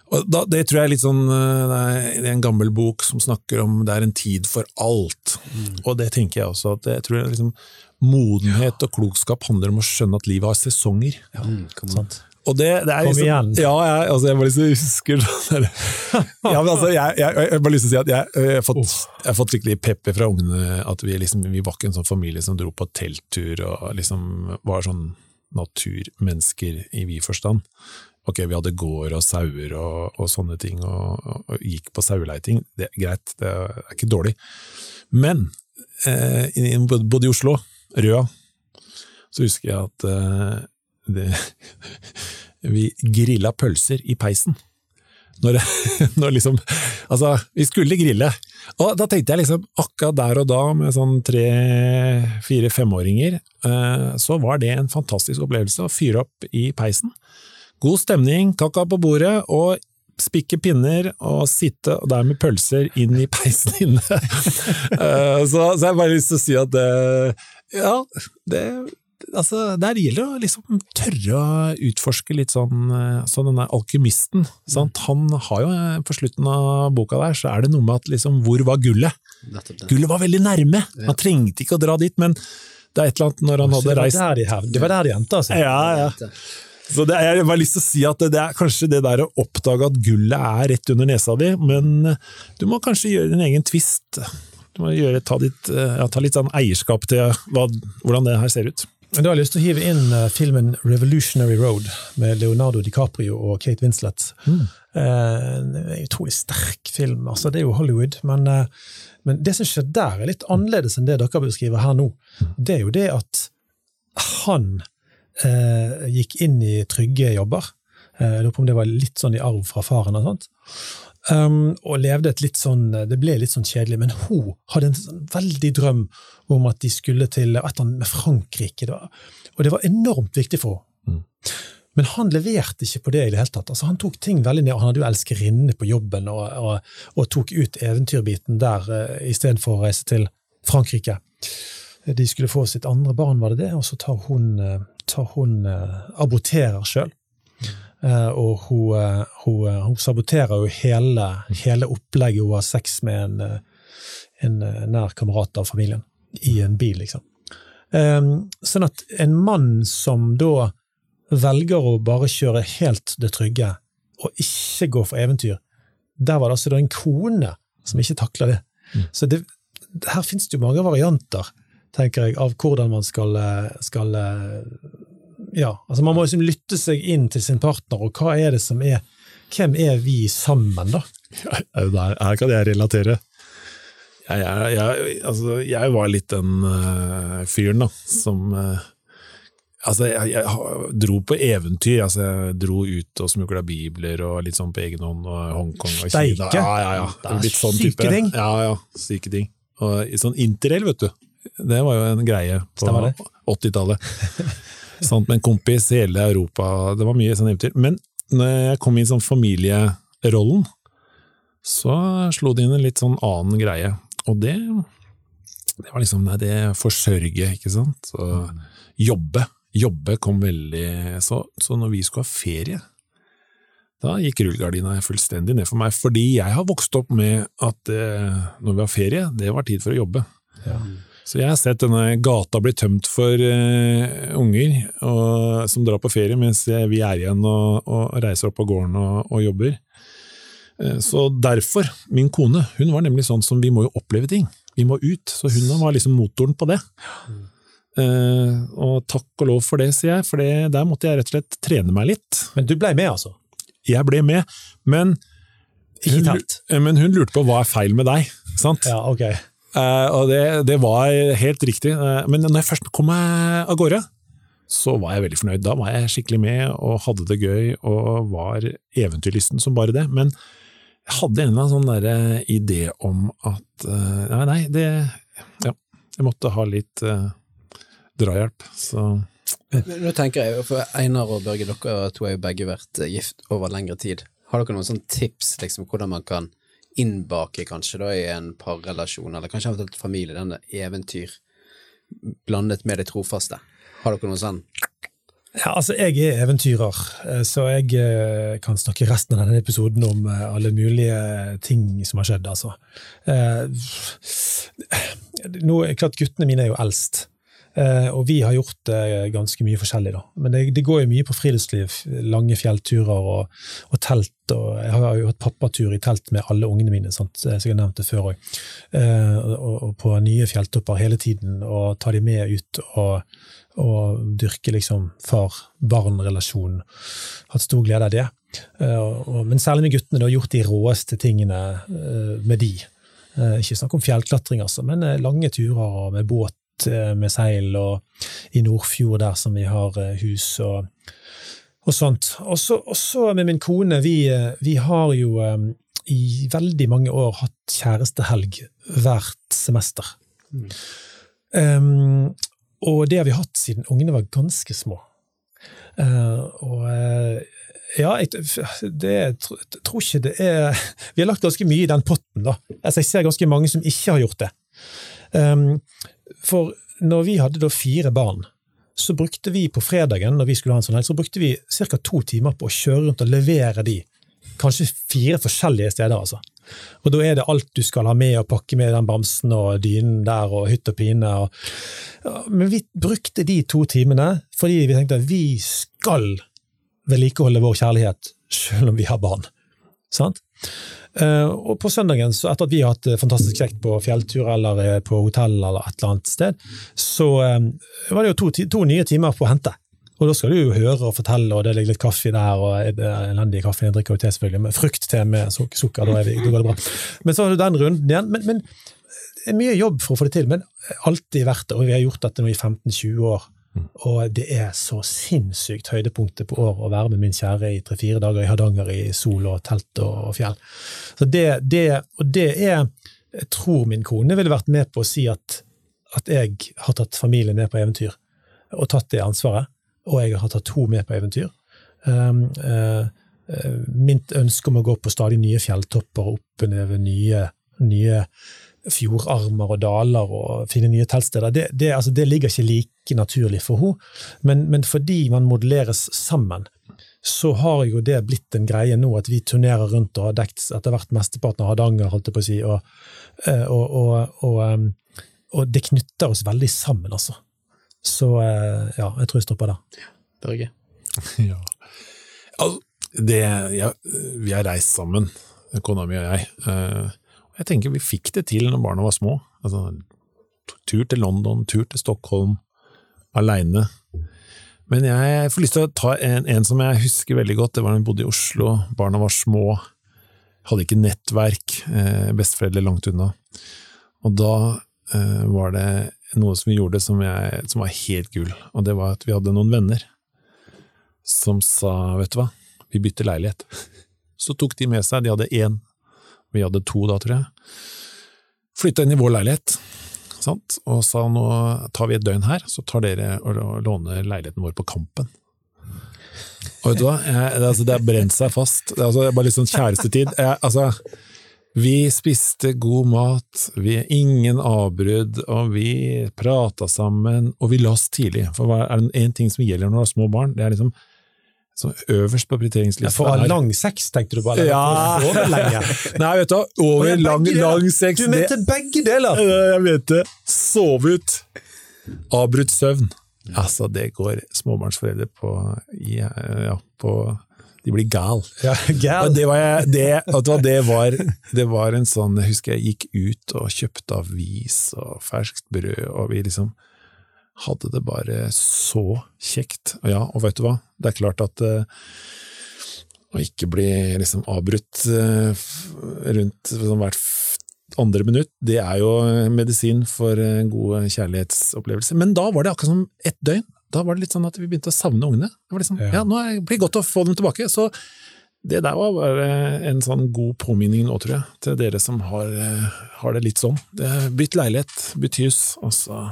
S2: Og da, det tror jeg er litt sånn eh, Det er- det er en gammel bok som snakker om det er en tid for alt. Og det tenker jeg også. at jeg tror liksom Modenhet og klokskap handler om å skjønne at livet har sesonger.
S1: Mm, kom.
S3: Sant?
S2: Og det, det er
S3: Kom
S2: liksom,
S3: igjen.
S2: Ja, jeg, altså, jeg bare liksom husker sånn ja, men altså, jeg, jeg, jeg har bare lyst til å si at jeg, jeg, har fått, har fått skikkelig pepper fra ungene. At vi, liksom, vi var ikke en sånn familie som dro på telttur og liksom var sånn naturmennesker i vid forstand. Ok, vi hadde gård og sauer og, og sånne ting, og, og, og gikk på saueleiting. Det er greit, det er ikke dårlig. Men eh, i- både i Oslo, Røa, så husker jeg at eh, det, vi grilla pølser i peisen. Når, når liksom Altså, vi skulle grille, Og da tenkte jeg liksom, akkurat der og da, med sånn tre, fire, femåringer, eh, så var det en fantastisk opplevelse å fyre opp i peisen. God stemning, kaka på bordet, og spikke pinner og sitte der med pølser inn i peisen inne. Eh, så, så jeg bare lyst til å si at det, ja, det altså, Der gjelder det å liksom tørre å utforske litt sånn eh, Så denne alkymisten, sant? han har jo eh, på slutten av boka der, så er det noe med at liksom Hvor var gullet? Gullet var veldig nærme! Han trengte ikke å dra dit, men det er et eller annet når han hadde reist
S3: det var der de endte, altså.
S2: Ja, ja. Så det, jeg har lyst til å si at det, det er kanskje det der å oppdage at gullet er rett under nesa di, men du må kanskje gjøre din egen twist. Du må gjøre, ta, ditt, eh, ja, ta litt sånn eierskap til hva, hvordan det her ser ut.
S3: Men Da har jeg lyst til å hive inn eh, filmen Revolutionary Road med Leonardo DiCaprio og Kate Winslet. Mm. en utrolig sterk film. altså Det er jo Hollywood, men, eh, men det som skjer der, er litt annerledes enn det dere beskriver her nå. Det er jo det at han eh, gikk inn i trygge jobber. Eh, Jeg lurer på om det var litt sånn i arv fra faren. og sånt. Um, og levde et litt sånn Det ble litt sånn kjedelig, men hun hadde en sånn veldig drøm om at de skulle til et med Frankrike. Da. Og det var enormt viktig for henne. Men han leverte ikke på det i det hele tatt. Altså, han tok ting veldig ned. Han hadde jo elskerinne på jobben og, og, og tok ut eventyrbiten der uh, istedenfor å reise til Frankrike. De skulle få sitt andre barn, var det det, og så tar hun, eh, tar hun uh, aborterer sjøl. Eh, og hun, eh, hun, eh, hun saboterer jo hele, hele opplegget. Hun har sex med en, en nær kamerat av familien i en bil, liksom. Eh, Sånn at en mann som da velger å bare kjøre helt det trygge, og ikke gå for eventyr, der var det altså en kone som ikke takla det. Så det, her finnes det jo mange varianter, tenker jeg, av hvordan man skal, skal ja, altså Man må liksom lytte seg inn til sin partner, og hva er det som er Hvem er vi sammen, da?
S2: Der, her kan jeg relatere. Jeg, jeg, jeg, altså, jeg var litt den uh, fyren da, som uh, Altså, jeg, jeg dro på eventyr. Altså, jeg dro ut og smugla bibler og litt sånn på egen hånd, og Hongkong og Kina.
S3: Steike!
S2: Ja, ja, ja.
S3: Det er
S2: Litt sånn
S3: syke ting.
S2: Ja, ja. Syke ting. Og sånn interrail, vet du. Det var jo en greie på 80-tallet. Sånn med en kompis i hele Europa. Det var mye sånn eventyr. Men når jeg kom inn i sånn familierollen, så slo det inn en litt sånn annen greie. Og det, det var liksom nei, det forsørge, ikke sant. Så jobbe. Jobbe kom veldig så, så når vi skulle ha ferie, da gikk rullegardina fullstendig ned for meg. Fordi jeg har vokst opp med at eh, når vi har ferie, det var tid for å jobbe. Så jeg har sett denne gata bli tømt for uh, unger og, som drar på ferie, mens vi er igjen og, og reiser opp på gården og, og jobber. Uh, Så derfor, min kone, hun var nemlig sånn som vi må jo oppleve ting. Vi må ut, så hun var liksom motoren på det. Uh, og takk og lov for det, sier jeg, for det, der måtte jeg rett og slett trene meg litt.
S3: Men du ble med, altså?
S2: Jeg ble med, men hun, men hun lurte på hva er feil med deg, sant?
S3: Ja, ok.
S2: Eh, og det, det var helt riktig. Eh, men når jeg først kom meg av gårde, så var jeg veldig fornøyd. Da var jeg skikkelig med og hadde det gøy og var eventyrlysten som bare det. Men jeg hadde en eller annen sånn idé om at eh, Nei, nei, det Ja, jeg måtte ha litt uh, drahjelp. Så
S1: Nå tenker jeg, for Einar og Børge, dere to har jo begge vært eh, gift over lengre tid. Har dere noen sånn tips liksom, hvordan man kan innbake kanskje da i en parrelasjon, eller kanskje eventuelt familie, denne eventyr blandet med det trofaste? Har dere noe sånn?
S3: Ja, altså, jeg er eventyrer, eh, så jeg eh, kan snakke resten av denne episoden om eh, alle mulige ting som har skjedd, altså. Nå, klart, guttene mine er jo eldst, og vi har gjort eh, ganske mye forskjellig, da. Men det, det går jo mye på friluftsliv, lange fjellturer og, og telt, og jeg har jo hatt pappatur i telt med alle ungene mine, sant? som jeg har nevnt det før òg. Og, og på nye fjelltopper hele tiden, og ta de med ut og og dyrke liksom far-barn-relasjonen. Hatt stor glede av det. Eh, Men særlig med guttene, da, gjort de råeste tingene eh, med de. Eh, Ikke snakk om fjellklatring, altså, men eh, lange turer med båt eh, med seil, og i Nordfjord der som vi har eh, hus og, og sånt. Og så med min kone, vi, eh, vi har jo i veldig mange år hatt kjærestehelg hvert semester. Um, og det har vi hatt siden ungene var ganske små. Uh, og uh, ja, jeg, det, jeg tror ikke det er Vi har lagt ganske mye i den potten, da. Altså, jeg ser ganske mange som ikke har gjort det. Um, for når vi hadde da fire barn, så brukte vi på fredagen når vi skulle ha en sånn helg, så brukte vi ca. to timer på å kjøre rundt og levere de. Kanskje fire forskjellige steder, altså. Og da er det alt du skal ha med og pakke med den bamsen og dynen der og hytt og pine. Og, men vi brukte de to timene fordi vi tenkte at vi skal vedlikeholde vår kjærlighet selv om vi har barn. Sant? Uh, og på søndagen, så etter at vi har hatt det fantastisk kjekt på fjelltur eller eh, på hotell eller et eller annet sted, så var det jo to, to, nye timer på å hente. Og da skal du jo høre og fortelle, og det ligger litt kaffe der, og elendig kaffe, jeg drikker jo te selvfølgelig, med til med sukker, da, går det bra. Men så har du den runden igjen. Men, men, mye jobb for å få det til, men alltid verdt det, og vi har gjort dette nå i 15-20 år. Og det er så sinnssykt høydepunktet på år å være med min kjære i tre-fire dager i Hardanger i sol og telt og fjell. Så det, det, og det er Jeg tror min kone ville vært med på å si at, at jeg har tatt familien med på eventyr, og tatt det ansvaret. Og jeg har tatt henne med på eventyr. Um, uh, uh, mitt ønske om å gå på stadig nye fjelltopper og oppleve nye, nye fjordarmer og daler og finne nye teltsteder, det, det, altså, det ligger ikke like naturlig for henne. Men, men, fordi man modelleres sammen, så har jo det blitt en greie nå at vi turnerer rundt og har dekt etter hvert mesteparten av Hardanger, holdt jeg på å si, og, eh, og, og, um, og, det knytter oss veldig sammen, altså. Så eh, ja, jeg tror jeg stopper der.
S1: Børge?
S2: ja. Altså, det, ja, vi har reist sammen, kona mi og jeg. Jeg tenker vi fikk det til når barna var små. Altså, tur til London, tur til Stockholm, aleine. Men jeg får lyst til å ta en, en, som jeg husker veldig godt. Det var da vi bodde i Oslo, barna var små, hadde ikke nettverk, eh, besteforeldre langt unna. Og da eh, var det noe som vi gjorde som, jeg, som, var helt gull, og det var at vi hadde noen venner som sa vet du hva, vi bytter leilighet. Så tok de med seg, de hadde én vi hadde to da, tror jeg. Flytta inn i vår leilighet sant? og sa nå tar vi et døgn her, så tar dere og låner leiligheten vår på Kampen. Og vet du hva, jeg, altså, det har brent seg fast. Det er altså, bare litt sånn kjærestetid. Jeg, altså, vi spiste god mat, vi ingen avbrudd, og vi prata sammen, og vi la oss tidlig. For er det én ting som gjelder når du har små barn, det er liksom så øverst på prioriteringslista
S3: For å ha lang sex, tenkte du bare?
S2: Ja. Nei, vet du over lang, lang sex
S3: Du mente begge deler!
S2: Jeg mente. Sove ut. Avbrutt søvn. Altså, det går småbarnsforeldre på ja, på de blir gal.
S3: Ja, gal.
S2: Det, var, det, det, var, det var en sånn Jeg husker jeg gikk ut og kjøpte avis og ferskt brød, og vi liksom hadde det bare så kjekt. Og ja, og vet du hva, det er klart at uh, å ikke bli liksom avbrutt uh, rundt sånn, hvert andre minutt, det er jo medisin for uh, gode kjærlighetsopplevelser. Men da var det akkurat som ett døgn. Da var det litt sånn at vi begynte å savne ungene. Det var liksom, ja. ja, nå blir det godt å få dem tilbake. Så det der var bare en sånn god påminning nå, tror jeg, til dere som har, har det litt sånn. Bytt leilighet, bytt hus, og så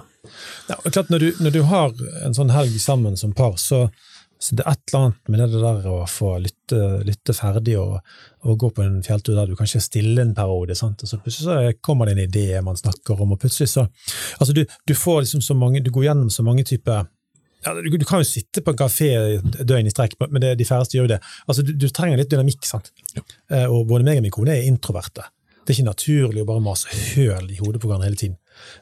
S3: ja, klart når du, når du, har en sånn helg sammen som par, så, så det er et eller annet med det der å få lytte, lytte ferdig og, og, gå på en fjelltur der du kanskje er stille en periode, sant? og så plutselig så kommer det en idé man snakker om, og plutselig så Altså, du, du får liksom så mange Du går gjennom så mange typer du, du, kan jo sitte på en kafé døgn i strekk, men det, de færreste gjør jo det. Altså, du, du trenger litt dynamikk, sant? Ja. Eh, og både meg og min kone er introverte. Det er ikke naturlig å bare mase høl i hodet på hverandre hele tiden.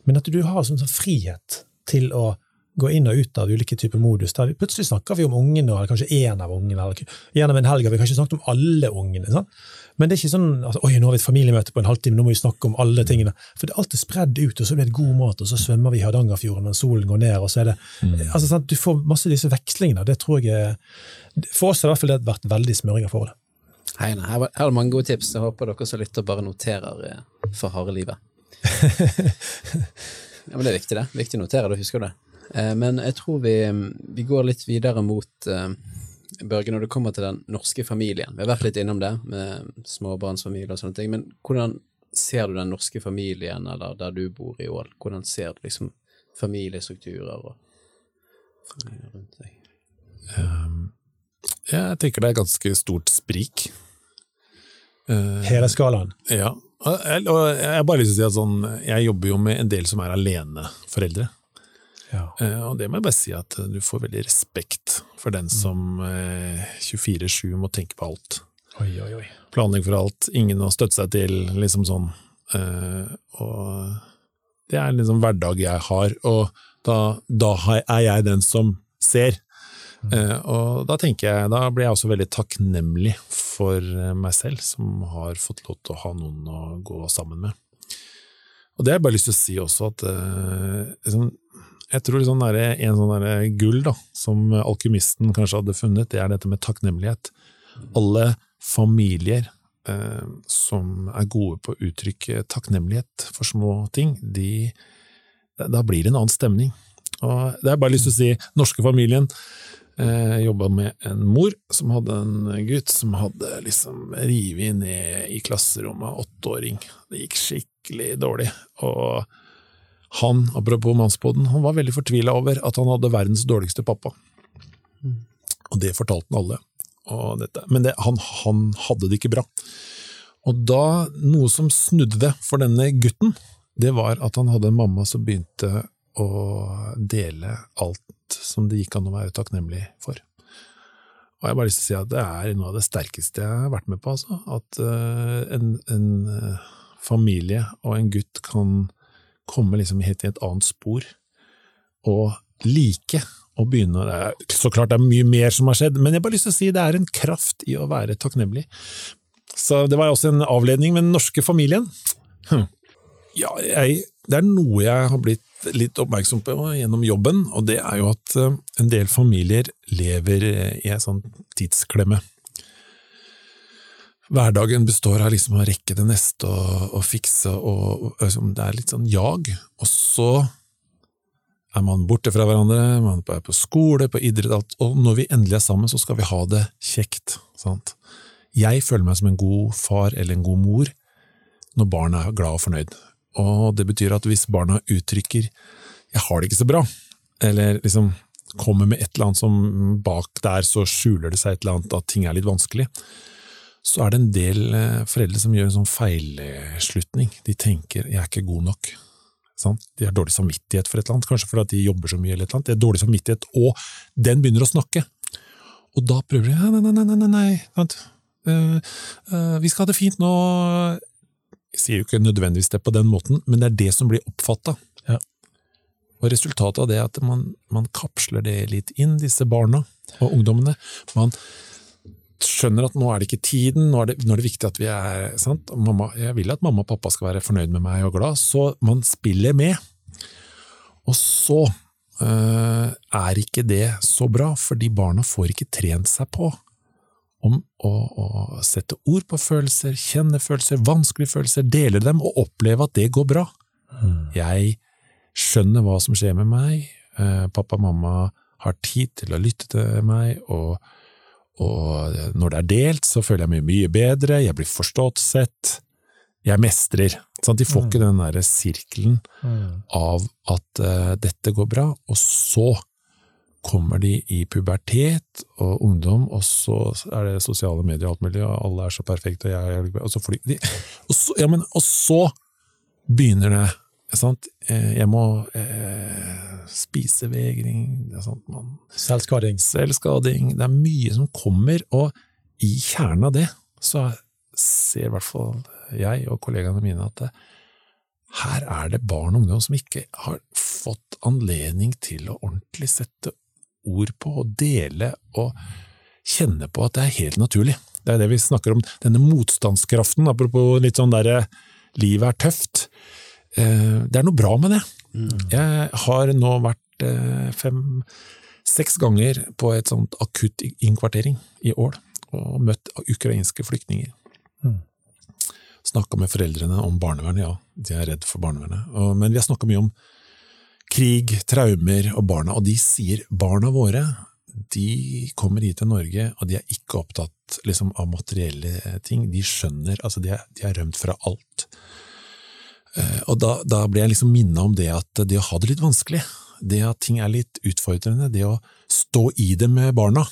S3: Men at du har sånn, sånn frihet til å gå inn og ut av ulike typer modus. der vi Plutselig snakker vi om ungene, eller kanskje én av ungene. eller Gjennom en helg har vi kanskje snakket om alle ungene. Sant? Men det er ikke sånn at oi, nå har vi et familiemøte på en halvtime, nå må vi snakke om alle tingene. For det er alltid spredd ut, og så blir det god mat, og så svømmer vi i Hardangerfjorden når solen går ned. og så er det, mm. altså sant? Du får masse av disse vekslingene. det tror jeg, For oss har det i hvert fall vært veldig smøring av forholdet.
S1: Hei, her, var, her er det mange gode tips. Jeg håper dere som lytter, bare noterer eh, for harde livet. ja, men det er viktig, det. Viktig å notere, da husker du det. Eh, men jeg tror vi, vi, går litt videre mot eh, Børge, når det kommer til den norske familien, vi har vært litt innom det, med småbarnsfamilie og sånne ting, men hvordan ser du den norske familien, eller der du bor i Ål, hvordan ser du liksom familiestrukturer og rundt deg?
S2: Um, jeg tenker det er ganske stort sprik. Uh,
S3: Hele skalaen.
S2: Ja. Og jeg, og jeg har bare lyst til å si at sånn, jeg jobber jo med en del som er aleneforeldre.
S3: Ja.
S2: Uh, og det må jeg bare si at du får veldig respekt for den som uh, 24-7 må tenke på alt.
S3: Oi, oi, oi.
S2: Planlegge for alt, ingen å støtte seg til, liksom sånn. Og det er liksom hverdag jeg har, og da, da er jeg den som ser. Uh, og da tenker jeg, da blir jeg også veldig takknemlig for meg selv, som har fått lov til å ha noen å gå sammen med. Og det har jeg bare lyst til å si også, at liksom, jeg tror sånn der, en sånn der gull da, som alkymisten kanskje hadde funnet, det er dette med takknemlighet. Alle familier eh, som er gode på å uttrykke takknemlighet for små ting, de, da blir det en annen stemning. Og det er bare lyst til å si, norske familien eh, jobba med en mor som hadde en gutt som hadde liksom revet ned i klasserommet, åtteåring. Det gikk skikkelig dårlig. Og han, apropos mannspodden, han var veldig fortvila over at han hadde verdens dårligste pappa. Og det fortalte han alle. Men det, han, han, hadde det ikke bra. Og da, noe som snudde det for denne gutten, det var at han hadde en mamma som begynte å dele alt som det gikk an å være takknemlig for. Og jeg har bare lyst til å si at det er noe av det sterkeste jeg har vært med på, altså. At uh, en, en uh, familie og en gutt kan komme liksom helt i et annet spor, og like å begynne Så klart det er mye mer som har skjedd, men jeg har bare lyst til å si det er en kraft i å være takknemlig. Så det var også en avledning med den norske familien. Hm. Ja, jeg, det er noe jeg har blitt litt oppmerksom på gjennom jobben, og det er jo at eh, en del familier lever i en sånn tidsklemme. Hverdagen består av liksom å rekke det neste og, og fikse, og, og liksom, det er litt sånn jag. Og så er man borte fra hverandre, man er på skole, på idrett, og når vi endelig er sammen, så skal vi ha det kjekt. Sant? Jeg føler meg som en god far eller en god mor når barna er glad og fornøyd. Og det betyr at hvis barna uttrykker 'jeg har det ikke så bra', eller liksom kommer med et eller annet som bak der så skjuler det seg et eller annet at ting er litt vanskelig, så er det en del eh, foreldre som gjør en sånn feilslutning. De tenker 'jeg er ikke god nok'. Sant? De har dårlig samvittighet for et eller annet, kanskje fordi de jobber så mye. eller et eller annet. De har dårlig samvittighet, og den begynner å snakke. Og da prøver de nei, nei, nei, nei, nei, nei. Uh, uh, vi skal ha det fint nå. Jeg sier jo ikke nødvendigvis det på den måten, men det er det som blir oppfatta.
S3: Ja.
S2: Og resultatet av det er at man, man kapsler det litt inn, disse barna og ungdommene. Man skjønner at nå er det ikke tiden, nå er det, nå er det viktig at vi er sant? Mamma, Jeg vil at mamma og pappa skal være fornøyd med meg og glad, så man spiller med. Og så øh, er ikke det så bra, fordi barna får ikke trent seg på om å, å, sette ord på følelser, kjenne følelser, vanskelige følelser, dele dem og oppleve at det går bra. Mm. Jeg skjønner hva som skjer med meg, eh, pappa og mamma har tid til å lytte til meg, og og når det er delt, så føler jeg meg mye bedre, jeg blir forstått sett, jeg mestrer. Sånn, de får ikke mm. den derre sirkelen mm. av at uh, dette går bra, og så kommer de i pubertet og ungdom, og så er det sosiale medier og alt mulig, og alle er så perfekte, og jeg, og så, de, og så, ja, men, og så begynner det Sant? Eh, jeg må eh, spise vegring
S3: Selvskading.
S2: Selvskading. Det er mye som kommer, og i kjernen av det så ser i hvert fall jeg og kollegaene mine at det, her er det barn og ungdom som ikke har fått anledning til å ordentlig sette ord på og dele og kjenne på at det er helt naturlig. Det er det vi snakker om, denne motstandskraften, apropos litt sånn derre livet er tøft. Eh, det er noe bra med det. Mm. Jeg har nå vært eh, fem-seks ganger på et sånt akutt innkvartering i Ål, og møtt ukrainske flyktninger. Mm. Snakka med foreldrene om barnevernet, ja, de er redd for barnevernet. Men vi har snakka mye om krig, traumer og barna, og de sier barna våre de kommer hit til Norge, og de er ikke opptatt liksom, av materielle ting. De skjønner, altså de er, de er rømt fra alt. Eh, og da, da ble jeg liksom minnet om det at det å ha det litt vanskelig, det at ting er litt utfordrende, det å stå i det med barna,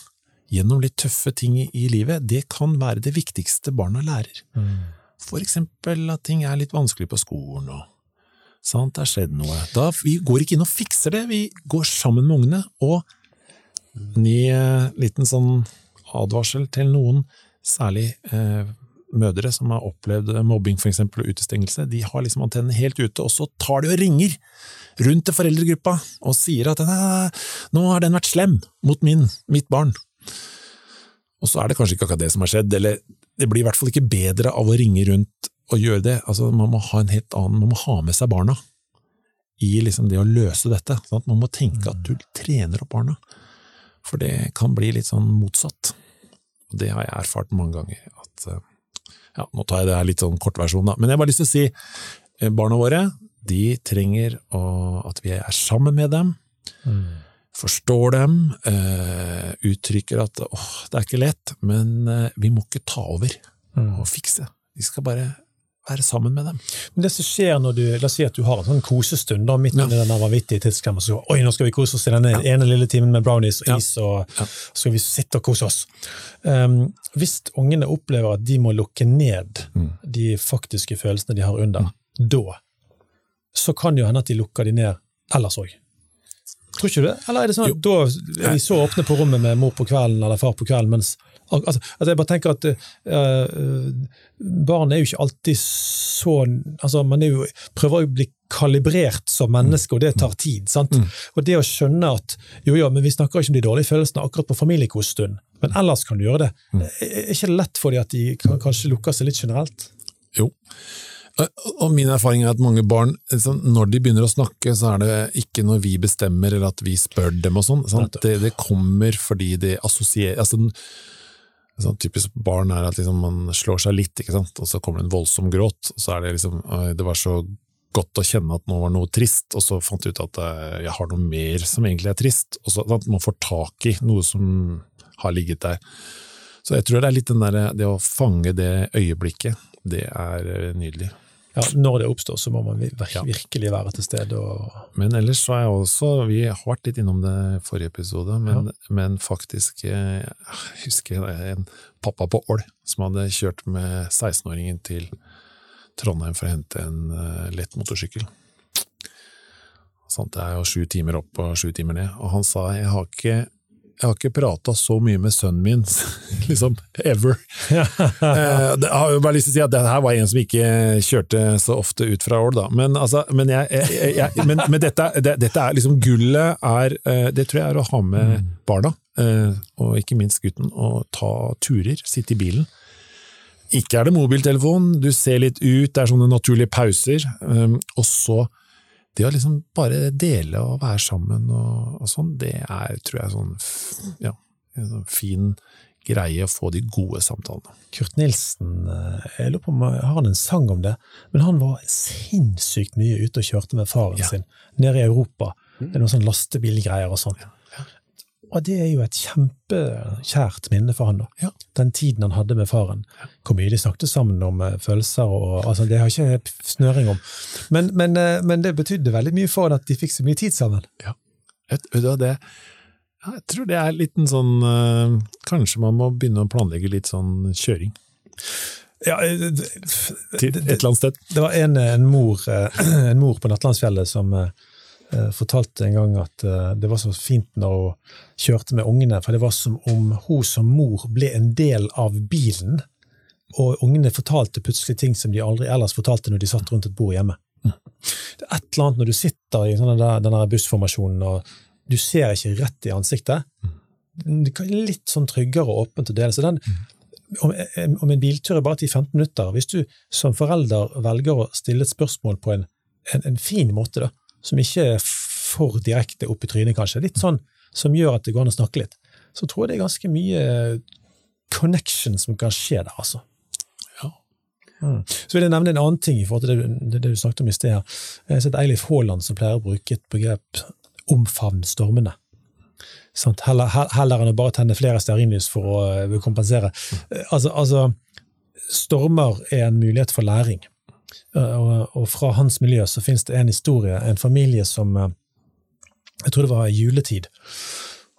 S2: gjennom litt tøffe ting i, i livet, det kan være det viktigste barna lærer. For eksempel at ting er litt vanskelig på skolen, og sant, det har skjedd noe. Da, vi går ikke inn og fikser det, vi går sammen med ungene, og ny liten sånn advarsel til noen, særlig eh, mødre som har opplevd mobbing for eksempel, og utestengelse, de har liksom antennen helt ute, og så tar de og ringer rundt til foreldregruppa og sier at nå har den vært slem mot min, mitt barn. Og så er det kanskje ikke akkurat det som har skjedd, eller det blir i hvert fall ikke bedre av å ringe rundt og gjøre det. Altså, man må ha en helt annen, man må ha med seg barna i liksom det å løse dette. Sant? Man må tenke at du trener opp barna, for det kan bli litt sånn motsatt. Og det har jeg erfart mange ganger. at ja, Nå tar jeg det her litt sånn kortversjon, da. Men jeg har bare lyst til å si eh, barna våre de trenger å, at vi er sammen med dem. Forstår dem, uh, uttrykker at åh, det er ikke lett, men uh, vi må ikke ta over og fikse. Vi skal bare være sammen med dem.
S3: Men det som skjer når du, La oss si at du har en sånn kosestund da, midt
S2: Ja.
S3: i den vanvittige tidsklemma. Så, Oi, nå skal vi kose oss i denne ene lille timen med brownies og
S2: Ja.
S3: is, og
S2: Ja.
S3: så skal vi sitte og kose oss. Um, hvis ungene opplever at de må lukke ned
S2: Mm.
S3: de faktiske følelsene de har under, da så kan det jo hende at de lukker de ned ellers òg. Tror ikke du det? Eller er det sånn at da er de så åpne på rommet med mor på kvelden eller far på kvelden, mens altså, altså Jeg bare tenker at uh, barn er jo ikke alltid så altså Man er jo, prøver å bli kalibrert som menneske, og det tar tid. sant? Og det å skjønne at jo, jo, men vi snakker ikke om de dårlige følelsene akkurat på familiekoststund, men ellers kan du gjøre det. Er er ikke det lett for dem at de kan, kanskje lukker seg litt generelt?
S2: Jo. Og- Og min erfaring er at mange barn, liksom, når de begynner å snakke, så er det ikke når vi bestemmer eller at vi spør dem og sånn. Det, det kommer fordi det assosierer altså, sånn Typisk barn er at liksom, man slår seg litt, og så kommer det en voldsom gråt. og så er Det liksom, det var så godt å kjenne at nå var noe trist, og så fant jeg ut at eh, jeg har noe mer som egentlig er trist. og så at Man får tak i noe som har ligget der. Så jeg tror det er litt den der, det å fange det øyeblikket, det er eh, nydelig.
S3: Ja, Når det oppstår, så må man vir
S2: Ja.
S3: virkelig være til stede. og
S2: Men ellers så er jeg også, vi har vært litt innom det i forrige episode, men, men faktisk, eh, jeg husker en pappa på Ål som hadde kjørt med 16-åringen til Trondheim for å hente en eh, lett motorsykkel. Sånn, det er jo sju timer opp og sju timer ned, og han sa jeg har ikke, jeg har ikke prata så mye med sønnen min, liksom, ever. Eh, det har jo bare lyst til å si at det her var en som ikke kjørte så ofte ut fra Ål, da. Men, altså, men, jeg, jeg, jeg, men, men dette, det, dette er liksom gullet er eh, Det tror jeg er å ha med barna, eh, og ikke minst gutten, og ta turer, sitte i bilen. Ikke er det mobiltelefon, du ser litt ut, det er sånne naturlige pauser, og så det å liksom bare dele og være sammen og, og sånn, det er, tror jeg, sånn, ja, en sånn fin greie å få de gode samtalene.
S3: Kurt Nilsen, eh, jeg lurer på om har han en sang om det, men han var sinnssykt mye ute og kjørte med faren
S2: Ja.
S3: sin nede i Europa. Det er noen sånn lastebilgreier og sånn. Og det er jo et kjempekjært minne for han, da.
S2: Ja.
S3: Den tiden han hadde med faren. Hvor mye de snakket sammen om eh, følelser og altså, Det har jeg ikke snøring om. Men, men, eh, men det betydde veldig mye for han at de fikk så mye tid sammen.
S2: Ja, vet det, jeg tror det er litt en sånn eh, Kanskje man må begynne å planlegge litt sånn kjøring
S3: Ja, det-
S2: til et eller annet sted.
S3: Det var en, en, mor, en mor på Nattlandsfjellet som fortalte en gang at eh, det var så fint når hun kjørte med ungene, for det var som om hun som mor ble en del av bilen, og ungene fortalte plutselig ting som de aldri ellers fortalte når de satt rundt et bord hjemme. Det er et eller annet når du sitter i denne bussformasjonen og du ser ikke rett i ansiktet. Det er litt sånn tryggere og åpent å dele. Så den, om, om en biltur er bare 10-15 minutter, hvis du som forelder velger å stille et spørsmål på en, en, en fin måte, da, som ikke er for direkte opp i trynet, kanskje, litt sånn som gjør at det går an å snakke litt, så tror jeg det er ganske mye connection som kan skje der, altså.
S2: Ja.
S3: Mm. Så vil jeg nevne en annen ting i forhold til det, du- det, det du snakket om i sted. her. Jeg har sett Eilif Haaland som pleier å bruke et begrep 'omfavn stormene'. Heller, heller enn å bare tenne flere stearinlys for å eh, kompensere. Eh, Altså, altså, stormer er en mulighet for læring. Eh, Og, fra hans miljø så finnes det en historie, en familie som eh, Jeg tror det var juletid.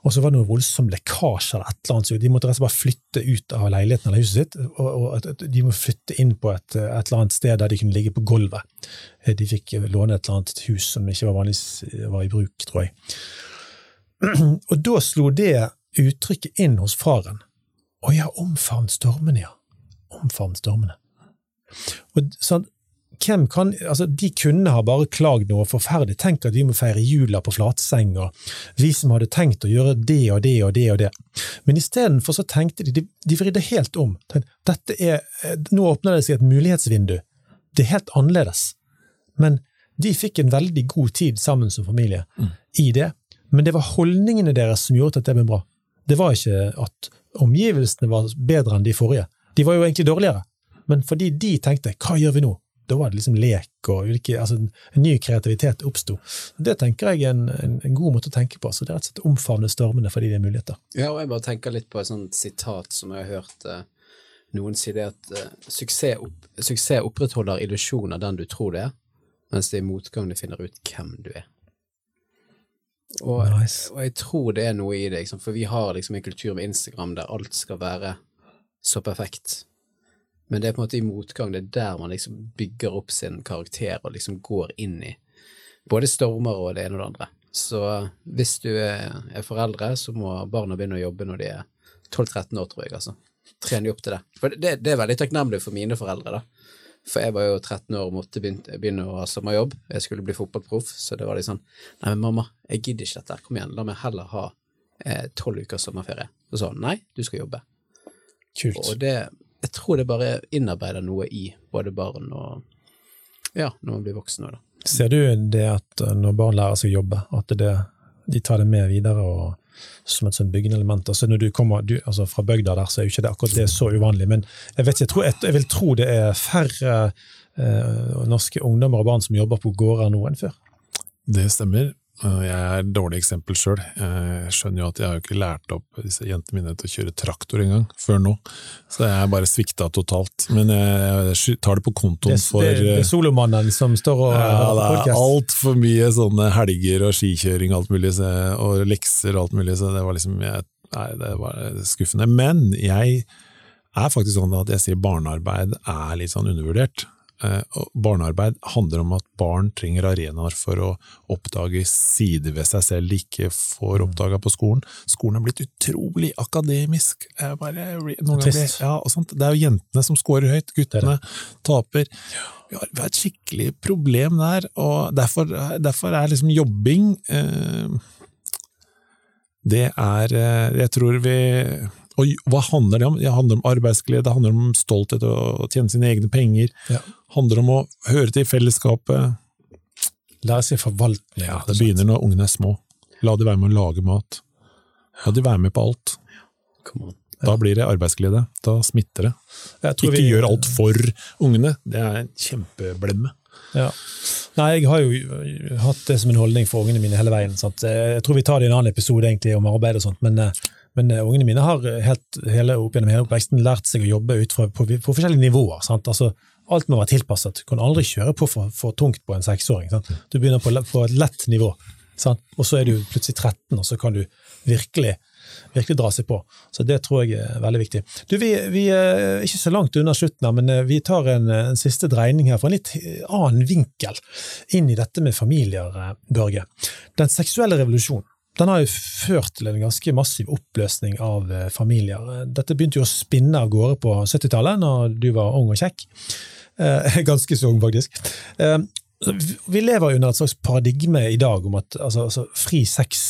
S3: Og så var det noe voldsom lekkasje eller et eller annet, de måtte rett og slett bare flytte ut av leiligheten eller huset sitt. Og, og de må flytte inn på et, et eller annet sted der de kunne ligge på gulvet. Eh, De fikk låne et eller annet hus som ikke var vanligvis var i bruk, tror jeg. Og da slo det uttrykket inn hos faren. Å ja, omfavn stormene, ja. Omfavn stormene. Og sånn, hvem kan, altså De kunne ha bare klagd noe forferdelig. Tenk at vi må feire jula på flatseng, og vi som hadde tenkt å gjøre det og det og det og det. Men istedenfor så tenkte de, de, de vridde helt om. Dette er, nå åpner det seg et mulighetsvindu. Det er helt annerledes. Men de fikk en veldig god tid sammen som familie i det. Men det var holdningene deres som gjorde at det ble bra. Det var ikke at omgivelsene var bedre enn de forrige. De var jo egentlig dårligere. Men fordi de tenkte 'hva gjør vi nå', da var det liksom lek og ulike, altså en ny kreativitet oppsto. Det tenker jeg er en, en, en god måte å tenke på. Så det er rett og slett omfavne stormene fordi det er muligheter.
S1: Ja, og jeg bare tenker litt på et sånt sitat som jeg har hørt eh, noen si det at eh, suksess, opp, suksess opprettholder illusjonen av den du tror det er, mens det er i motgang du finner ut hvem du er. Og,
S3: Nice.
S1: og jeg tror det er noe i det, liksom, for vi har liksom en kultur med Instagram der alt skal være så perfekt. Men det er på en måte i motgang, det er der man liksom bygger opp sin karakter og liksom går inn i både stormer og det ene og det andre. Så hvis du er, foreldre, så må barna begynne å jobbe når de er 12-13 år, tror jeg, altså. Trene opp til det. For det, det er veldig takknemlig for mine foreldre, da. For jeg var jo 13 år og måtte begynne, å ha sommerjobb. Jeg skulle bli fotballproff, så det var litt sånn Nei, men mamma, jeg gidder ikke dette. Kom igjen, la meg heller ha eh, tolv ukers sommerferie. Og så nei, du skal jobbe.
S3: Kult.
S1: Og det Jeg tror det bare innarbeider noe i både barn og Ja, når man blir voksen òg, da.
S3: Ser du det at eh, når barn lærer seg å jobbe, at det, de tar det med videre og, som et sånn byggende element? Altså når du kommer du, altså Fra bygda der, så er jo ikke det akkurat det så uvanlig, men jeg vet jeg, tror, jeg, jeg vil tro det er færre eh, norske ungdommer og barn som jobber på gårder nå enn før.
S2: Det stemmer. Eh, Jeg er et dårlig eksempel sjøl. Jeg skjønner jo at jeg har jo ikke lært opp disse jentene mine til å kjøre traktor engang, før nå. Så jeg er bare svikta totalt. Men jeg tar det på
S3: Det,
S2: kontoen
S3: det,
S2: for
S3: det er
S2: eh,
S3: solomannen som står og
S2: ja, det er altfor mye sånne helger og skikjøring alt mulig, så, og lekser og alt mulig, så det var liksom jeg, Nei, det var skuffende. Men jeg er faktisk sånn at jeg sier barnearbeid er litt sånn undervurdert. Eh, Barnearbeid handler om at barn trenger arenaer for å oppdage sider ved seg selv de ikke får oppdaga på skolen. Skolen er blitt utrolig akademisk. Bare,
S3: Trist.
S2: ja. Det er jo jentene som scorer høyt, guttene taper. Vi har, vi har et skikkelig problem der, og derfor, derfor er liksom jobbing eh, Det er eh, Jeg tror vi Og hva handler det om? Det handler om arbeidsglede, det handler om stolthet og å tjene sine egne penger.
S3: Ja.
S2: Handler om å høre til fellesskapet.
S3: Lære seg forvaltning.
S2: Ja, det begynner når ungene er små. La de være med å lage mat. La de være med på alt. Da blir det arbeidsglede. Da smitter det. Ikke
S3: vi-
S2: gjør alt for ungene. Det er en kjempeblemme.
S3: Ja. Nei, jeg har jo hatt det som en holdning for ungene mine hele veien. Sant? Jeg tror vi tar det i en annen episode egentlig om arbeid og sånt, men, eh, men eh, ungene mine har helt, hele, opp gjennom hele oppveksten lært seg å jobbe ut fra, på, på forskjellige nivåer. Sant? Altså, alt må være tilpasset. Du kan aldri kjøre på for, for tungt på en seksåring. Sant? Du begynner på, på et lett nivå, sant? og så er du plutselig 13, og så kan du virkelig virkelig dra seg på. Så det tror jeg er veldig viktig. Du, Vi, vi er ikke så langt unna slutten, her, men eh, vi tar en, en siste dreining her fra en litt annen vinkel inn i dette med familier, eh, Børge. Den seksuelle revolusjonen den har jo ført til en ganske massiv oppløsning av eh, familier. Dette begynte jo å spinne av gårde på 70-tallet, når du var ung og kjekk. Eh, ganske så ung, faktisk. Eh, vi lever under et slags paradigme i dag om at altså, altså, fri sex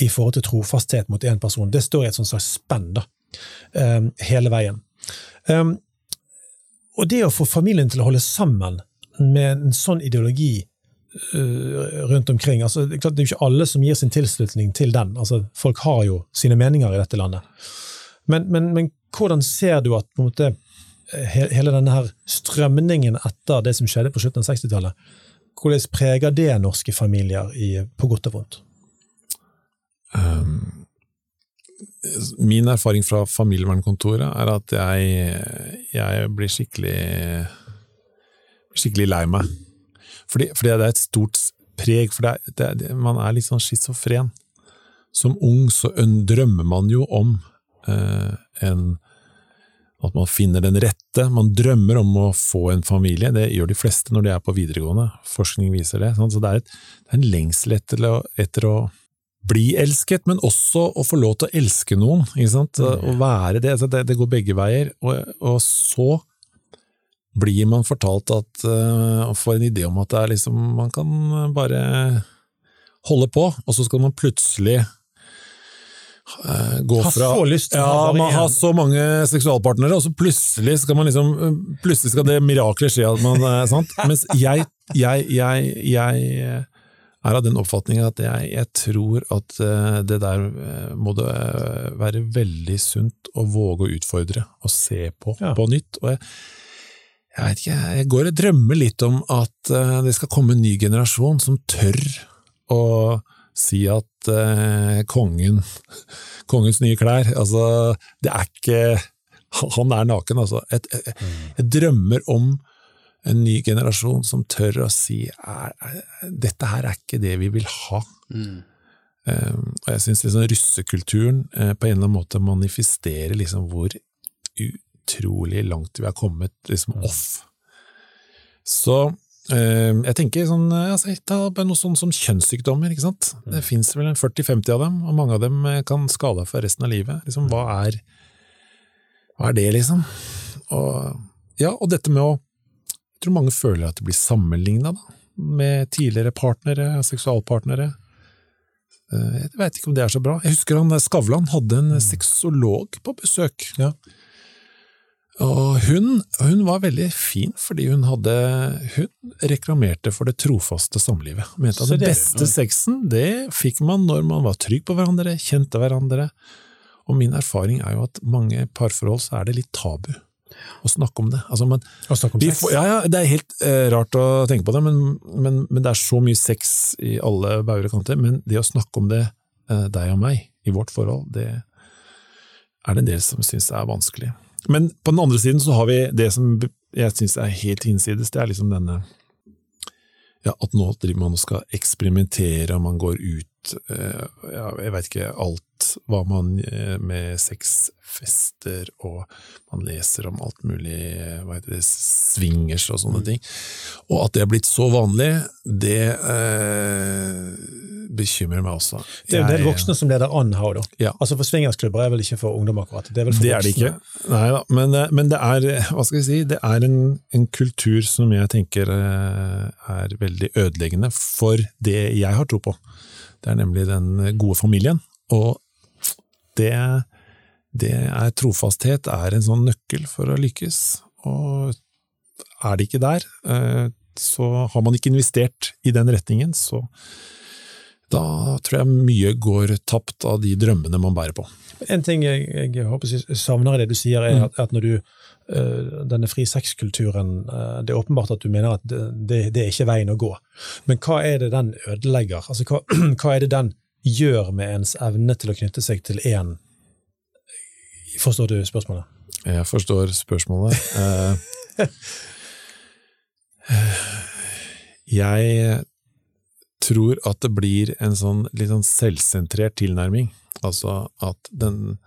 S3: i forhold til trofasthet mot én person, det står i et slags spenn da, eh, hele veien. Og det å få familien til å holde sammen med en sånn ideologi eh, rundt omkring altså, Det er jo ikke alle som gir sin tilslutning til den. altså Folk har jo sine meninger i dette landet. Men, men, men hvordan ser du at på en måte, eh, hele denne her strømningen etter det som skjedde på slutten av 60-tallet, hvordan preger det norske familier i, på godt og vondt?
S2: Um, min erfaring fra familievernkontoret er at jeg, jeg blir skikkelig skikkelig lei meg. Fordi, fordi det er et stort preg, for det er, det man er litt sånn schizofren. Som ung så drømmer man jo om eh, en at man finner den rette. Man drømmer om å få en familie, det gjør de fleste når de er på videregående. Forskning viser det. Så det er, et, det er en lengsel etter, etter, å bli elsket, men også å få lov til å elske noen. Å være det. det. det. går begge veier. Og, og så blir man fortalt at, uh, og får en idé om at det er liksom, man kan bare holde på, og så skal man plutselig gå fra
S3: så lyst til
S2: Ja, man har så mange seksualpartnere, og så plutselig skal man liksom Plutselig skal det miraklet skje man uh, sant? Mens jeg, jeg, jeg, jeg er av den oppfatning at jeg, tror at det der må det være veldig sunt å våge å utfordre og se på ja. på nytt. og jeg jeg vet ikke, jeg går og drømmer litt om at det skal komme en ny generasjon som tør å si at eh, kongen Kongens nye klær Altså, det er ikke Han er naken, altså. Jeg, jeg, jeg drømmer om en ny generasjon som tør å si er, er, dette her er ikke det vi vil ha. Mm. Um, og jeg syns liksom russekulturen uh, på en eller annen måte manifesterer liksom hvor utrolig langt vi har kommet liksom off. Så jeg tenker sånn, eh, altså, ta noe sånn som kjønnssykdommer. ikke sant? Mm. Det fins vel 40-50 av dem, og mange av dem eh, kan skade deg for resten av livet. Liksom, hva, er, hva er det, liksom? Og, ja, og dette med å Jeg tror mange føler at de blir sammenligna med tidligere partnere, seksualpartnere. Jeg vet ikke om det er så bra. Jeg husker han Skavlan hadde en mm. sexolog på besøk. Ja. Og hun, hun, var veldig fin, fordi hun hadde Hun reklamerte for det trofaste samlivet. Hun mente at den beste sexen, det fikk man når man var trygg på hverandre, kjente hverandre. Og min erfaring er jo at mange parforhold så er det litt tabu å snakke om det. Altså, men,
S3: å snakke om sex?
S2: Får, ja, ja, det er helt eh, rart å tenke på det, men, men, men, det er så mye sex i alle bauger og kanter. Men det å snakke om det, eh, deg og meg, i vårt forhold, det er det en del som syns er vanskelig. Men på den andre siden så har vi det som jeg syns er helt hinsides, det er liksom denne ja, At nå driver man og skal eksperimentere, og man går ut eh, ja, Jeg veit ikke alt hva man eh, med sexfester, og man leser om alt mulig hva heter det, swingers og sånne mm. ting. Og at det er blitt så vanlig, det eh, bekymrer meg også.
S3: Det er jo en del voksne som leder an her, da. Ja. Altså for Swingersklubber er vel ikke for ungdom, akkurat?
S2: Det er vel for det? Er det ikke. Nei da, men, eh, men, det er hva skal jeg si, det er en, en, kultur som jeg tenker eh, er veldig ødeleggende for det jeg har tro på. Det er nemlig den gode familien. Og det, det er trofasthet er en sånn nøkkel for å lykkes. Og er det ikke der, eh, så har man ikke investert i den retningen, så da tror jeg mye går tapt av de drømmene man bærer på.
S3: En ting jeg, jeg håper jeg savner i det du sier, er mm. at, at når du denne fri sex-kulturen Det er åpenbart at du mener at det, det, er ikke veien å gå. Men hva er det den ødelegger? Altså, hva, hva, er det den gjør med ens evne til å knytte seg til én Forstår du spørsmålet?
S2: Jeg forstår spørsmålet. uh, jeg tror at det blir en sånn litt sånn selvsentrert tilnærming. Altså at den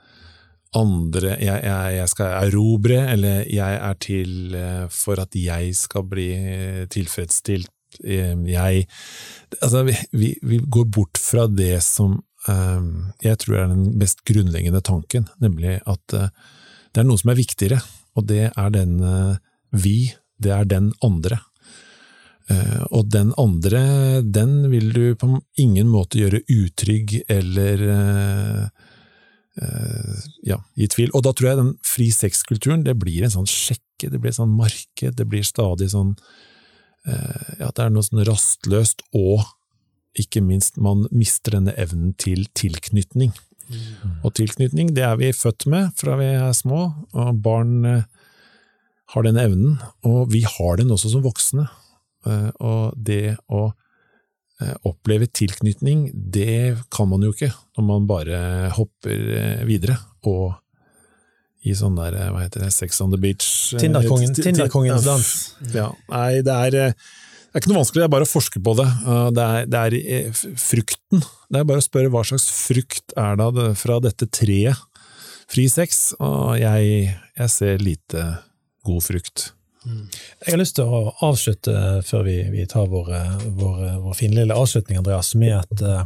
S2: andre jeg, jeg, jeg, skal erobre, eller jeg er til eh, for at jeg skal bli tilfredsstilt. Eh, jeg Altså, vi, vi går bort fra det som um, jeg tror er den mest grunnleggende tanken, nemlig at uh, det er noe som er viktigere, og det er den uh, vi, det er den andre. Uh, og den andre, den vil du på ingen måte gjøre utrygg eller eh, eh, ja, i tvil. Og da tror jeg den fri sex-kulturen det blir en sånn sjekke, det blir et sånn marked, det blir stadig sånn ja, det er noe sånn rastløst, og ikke minst, man mister denne evnen til tilknytning. Mm. Og tilknytning, det er vi født med fra vi er små, og barn har den evnen, og vi har den også som voksne. Eh, og det å Eh, Oppleve tilknytning, det kan man jo ikke når man bare hopper eh, videre. Og i sånn der, eh, hva heter det, Sex on the beach eh,
S3: Tinderkongen-
S2: ti- ti-
S3: Tinderkongens dans.
S2: Ja, nei, det er, eh, det er ikke noe vanskelig, det er bare å forske på det. Eh, Det er, det er eh, frukten. Det er bare å spørre hva slags frukt er det fra dette treet. Fri sex, og jeg, jeg ser lite god frukt.
S3: Jeg har lyst til å avslutte, før vi, vi tar vår, eh, vår, eh, vår finlille avslutning, Andreas, med et, eh,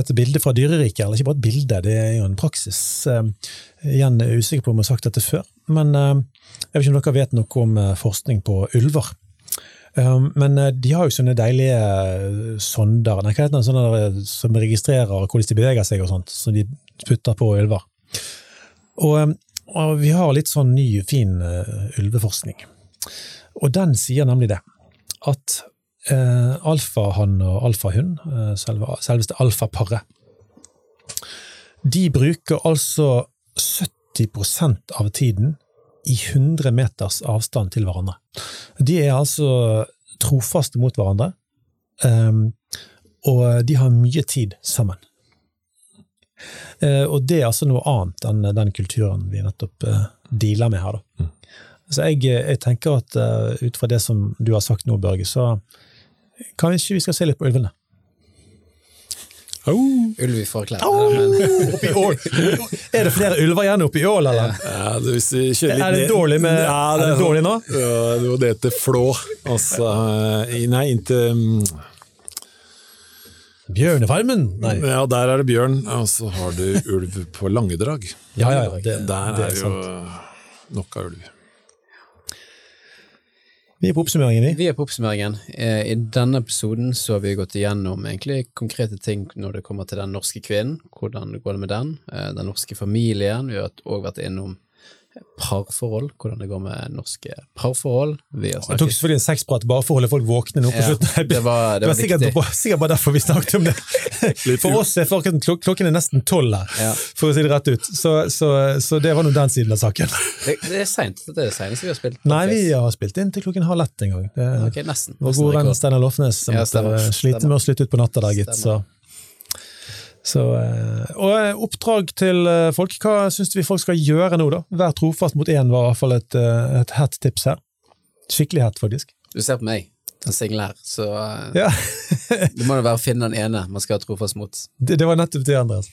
S3: et bilde fra dyreriket. Eller ikke bare et bilde, det er jo en praksis. Igjen er jeg usikker på om jeg har sagt dette før, men jeg vet ikke om dere vet noe om forskning på ulver. Men de har jo sånne deilige sonder, nei, hva heter det, sånne som registrerer hvordan de beveger seg og sånt, som de putter på ulver. Og, og vi har litt sånn ny, fin eh, ulveforskning. Og den sier nemlig det, at uh, alfahann og alfahund, uh, selve, selveste alfaparet, de bruker altså 70% av tiden i 100 meters avstand til hverandre. De er altså trofaste mot hverandre, um, og de har mye tid sammen. Eh, og det er altså noe annet enn den kulturen vi nettopp eh, dealer med her. Da. Så jeg, eh, jeg tenker at ut fra det som du har sagt nå, Børge, så kan vi skal se litt på ulvene.
S1: Ulv i forklær. Oh,
S3: Oppi Ål! Er det flere ulver igjen oppi Ål, eller?
S2: Ja, det, hvis vi kjører litt
S3: Er det dårlig med-
S2: Ja,
S3: er det dårlig nå?
S2: Ja, det var det heter flå. Altså, nei, inntil mm,
S3: Bjørnefarmen? Nei.
S2: Ja, der er det bjørn, og så har du ulv på Langedrag.
S3: Ja, ja, ja, det,
S2: Der
S3: det
S2: er
S3: er
S2: jo nok av ulv.
S3: Vi er på oppsummeringen, vi.
S1: vi er på oppsummeringen. Eh, I denne episoden så har vi gått igjennom egentlig konkrete ting når det kommer til den norske kvinnen. Hvordan går det med den? Eh, Den norske familien. Vi har òg vært innom parforhold. Hvordan det går med norske parforhold. Vi har
S3: Jeg tok selvfølgelig en sexprat bare for å holde folk våkne nå på
S1: Ja,
S3: slutten.
S1: det var- det var
S3: sikkert, bare- sikkert bare derfor vi snakket om det. For oss er klokken, klok- klokken er nesten tolv her,
S1: Ja.
S3: for å si det rett ut. Så, så, så det var nå den siden av saken.
S1: det, det er seint. Det er det seneste vi har spilt.
S3: Nei, vi har spilt inn til klokken halv ett en gang. Det,
S1: okay, nesten.
S3: Vår gode venn. Steinar Lofnes som
S1: Ja,
S3: måtte
S1: stemmer.
S3: slite med å slutte ut på natta der, gitt. Så. Så, eh, og eh, oppdrag til eh, folk. Hva syns vi folk skal gjøre nå, da? Vær trofast mot én var i hvert fall et, et hett tips her. Skikkelig hett, faktisk.
S1: Du ser på meg, den single her, så
S3: Ja,
S1: det må jo være å finne den ene man skal ha trofast mot.
S3: det, det var nettopp det, Andreas.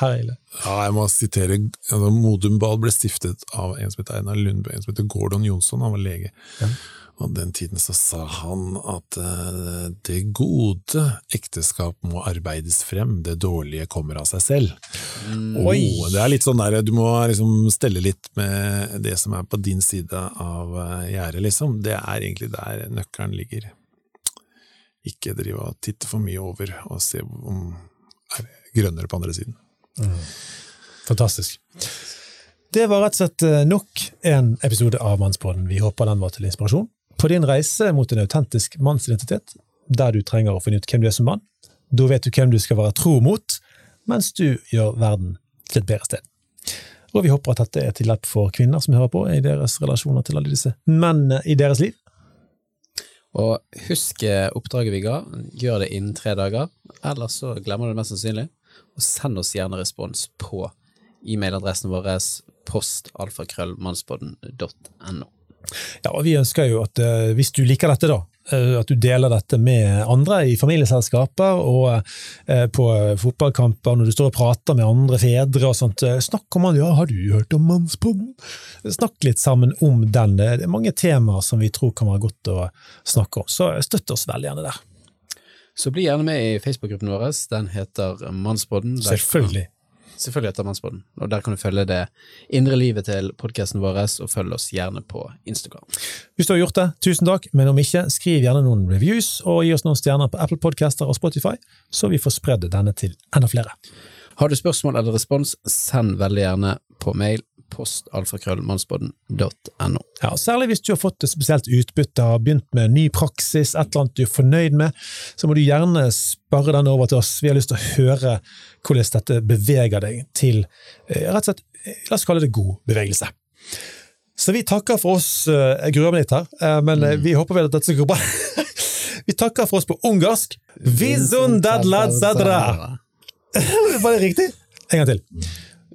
S3: Herlig.
S2: Ja, jeg må sitere altså, Modum Bad ble stiftet av en som heter Einar Lundbø, en som heter Gordon Jonsson, han var lege. Og den tiden så sa han at eh, det gode ekteskap må arbeides frem, det dårlige kommer av seg selv.
S3: Oi.
S2: Oh, det er litt sånn der, du må liksom stelle litt med det som er på din side av eh, gjerdet, liksom. Det er egentlig der nøkkelen ligger. Ikke drive og titte for mye over og se om er det grønnere på andre siden.
S3: Fantastisk. Det var rett og slett eh, nok en episode av Mannspodden. Vi håper den var til inspirasjon. På din reise mot en autentisk mannsidentitet, der du trenger å finne ut hvem du er som mann, da vet du hvem du skal være tro mot, mens du gjør verden til et bedre sted. Og vi håper at dette er til hjelp for kvinner som hører på, i deres relasjoner til alle disse mennene i deres liv.
S1: Og husk oppdraget vi ga, gjør det innen tre dager, ellers så glemmer du det mest sannsynlig. Og send oss gjerne respons på e-mailadressen vår postalfakrøllmannspodden.no.
S3: Ja, og Vi ønsker jo at uh, hvis du liker dette, da, eh, at du deler dette med andre i familieselskaper og eh, på fotballkamper, når du står og prater med andre fedre og sånt. Snakk om ja, har du hørt om Mannspodden? Snakk litt sammen om den. Det er mange temaer som vi tror kan være godt å snakke om, så støtt oss veldig gjerne der.
S1: Så bli gjerne med i Facebook-gruppen vår, den heter Mannspodden.
S3: Selvfølgelig.
S1: Selvfølgelig etter Mannspodden, og der kan du følge det indre livet til podkasten vår, og følge oss gjerne på Instagram.
S3: Hvis du har gjort det, tusen takk, men om ikke, skriv gjerne noen reviews og gi oss noen stjerner på Apple Podcaster og Spotify, så vi får spredd denne til enda flere.
S1: Har du spørsmål eller respons, send veldig gjerne på mail postalfakrøllmannspodden.no.
S3: Ja, Særlig hvis du har fått et spesielt utbytte, har begynt med ny praksis, et eller annet du er fornøyd med, så må du gjerne sparre den over til oss. Vi har lyst til å høre hvordan dette beveger deg til eh, rett og slett, eh, la oss kalle det god bevegelse. Så vi takker for oss. eh, Jeg gruer meg litt her, men mm. vi håper vel at dette skal gå bra. Vi takker for oss på ungarsk. Vizundadladzadra. Var det riktig? En gang til.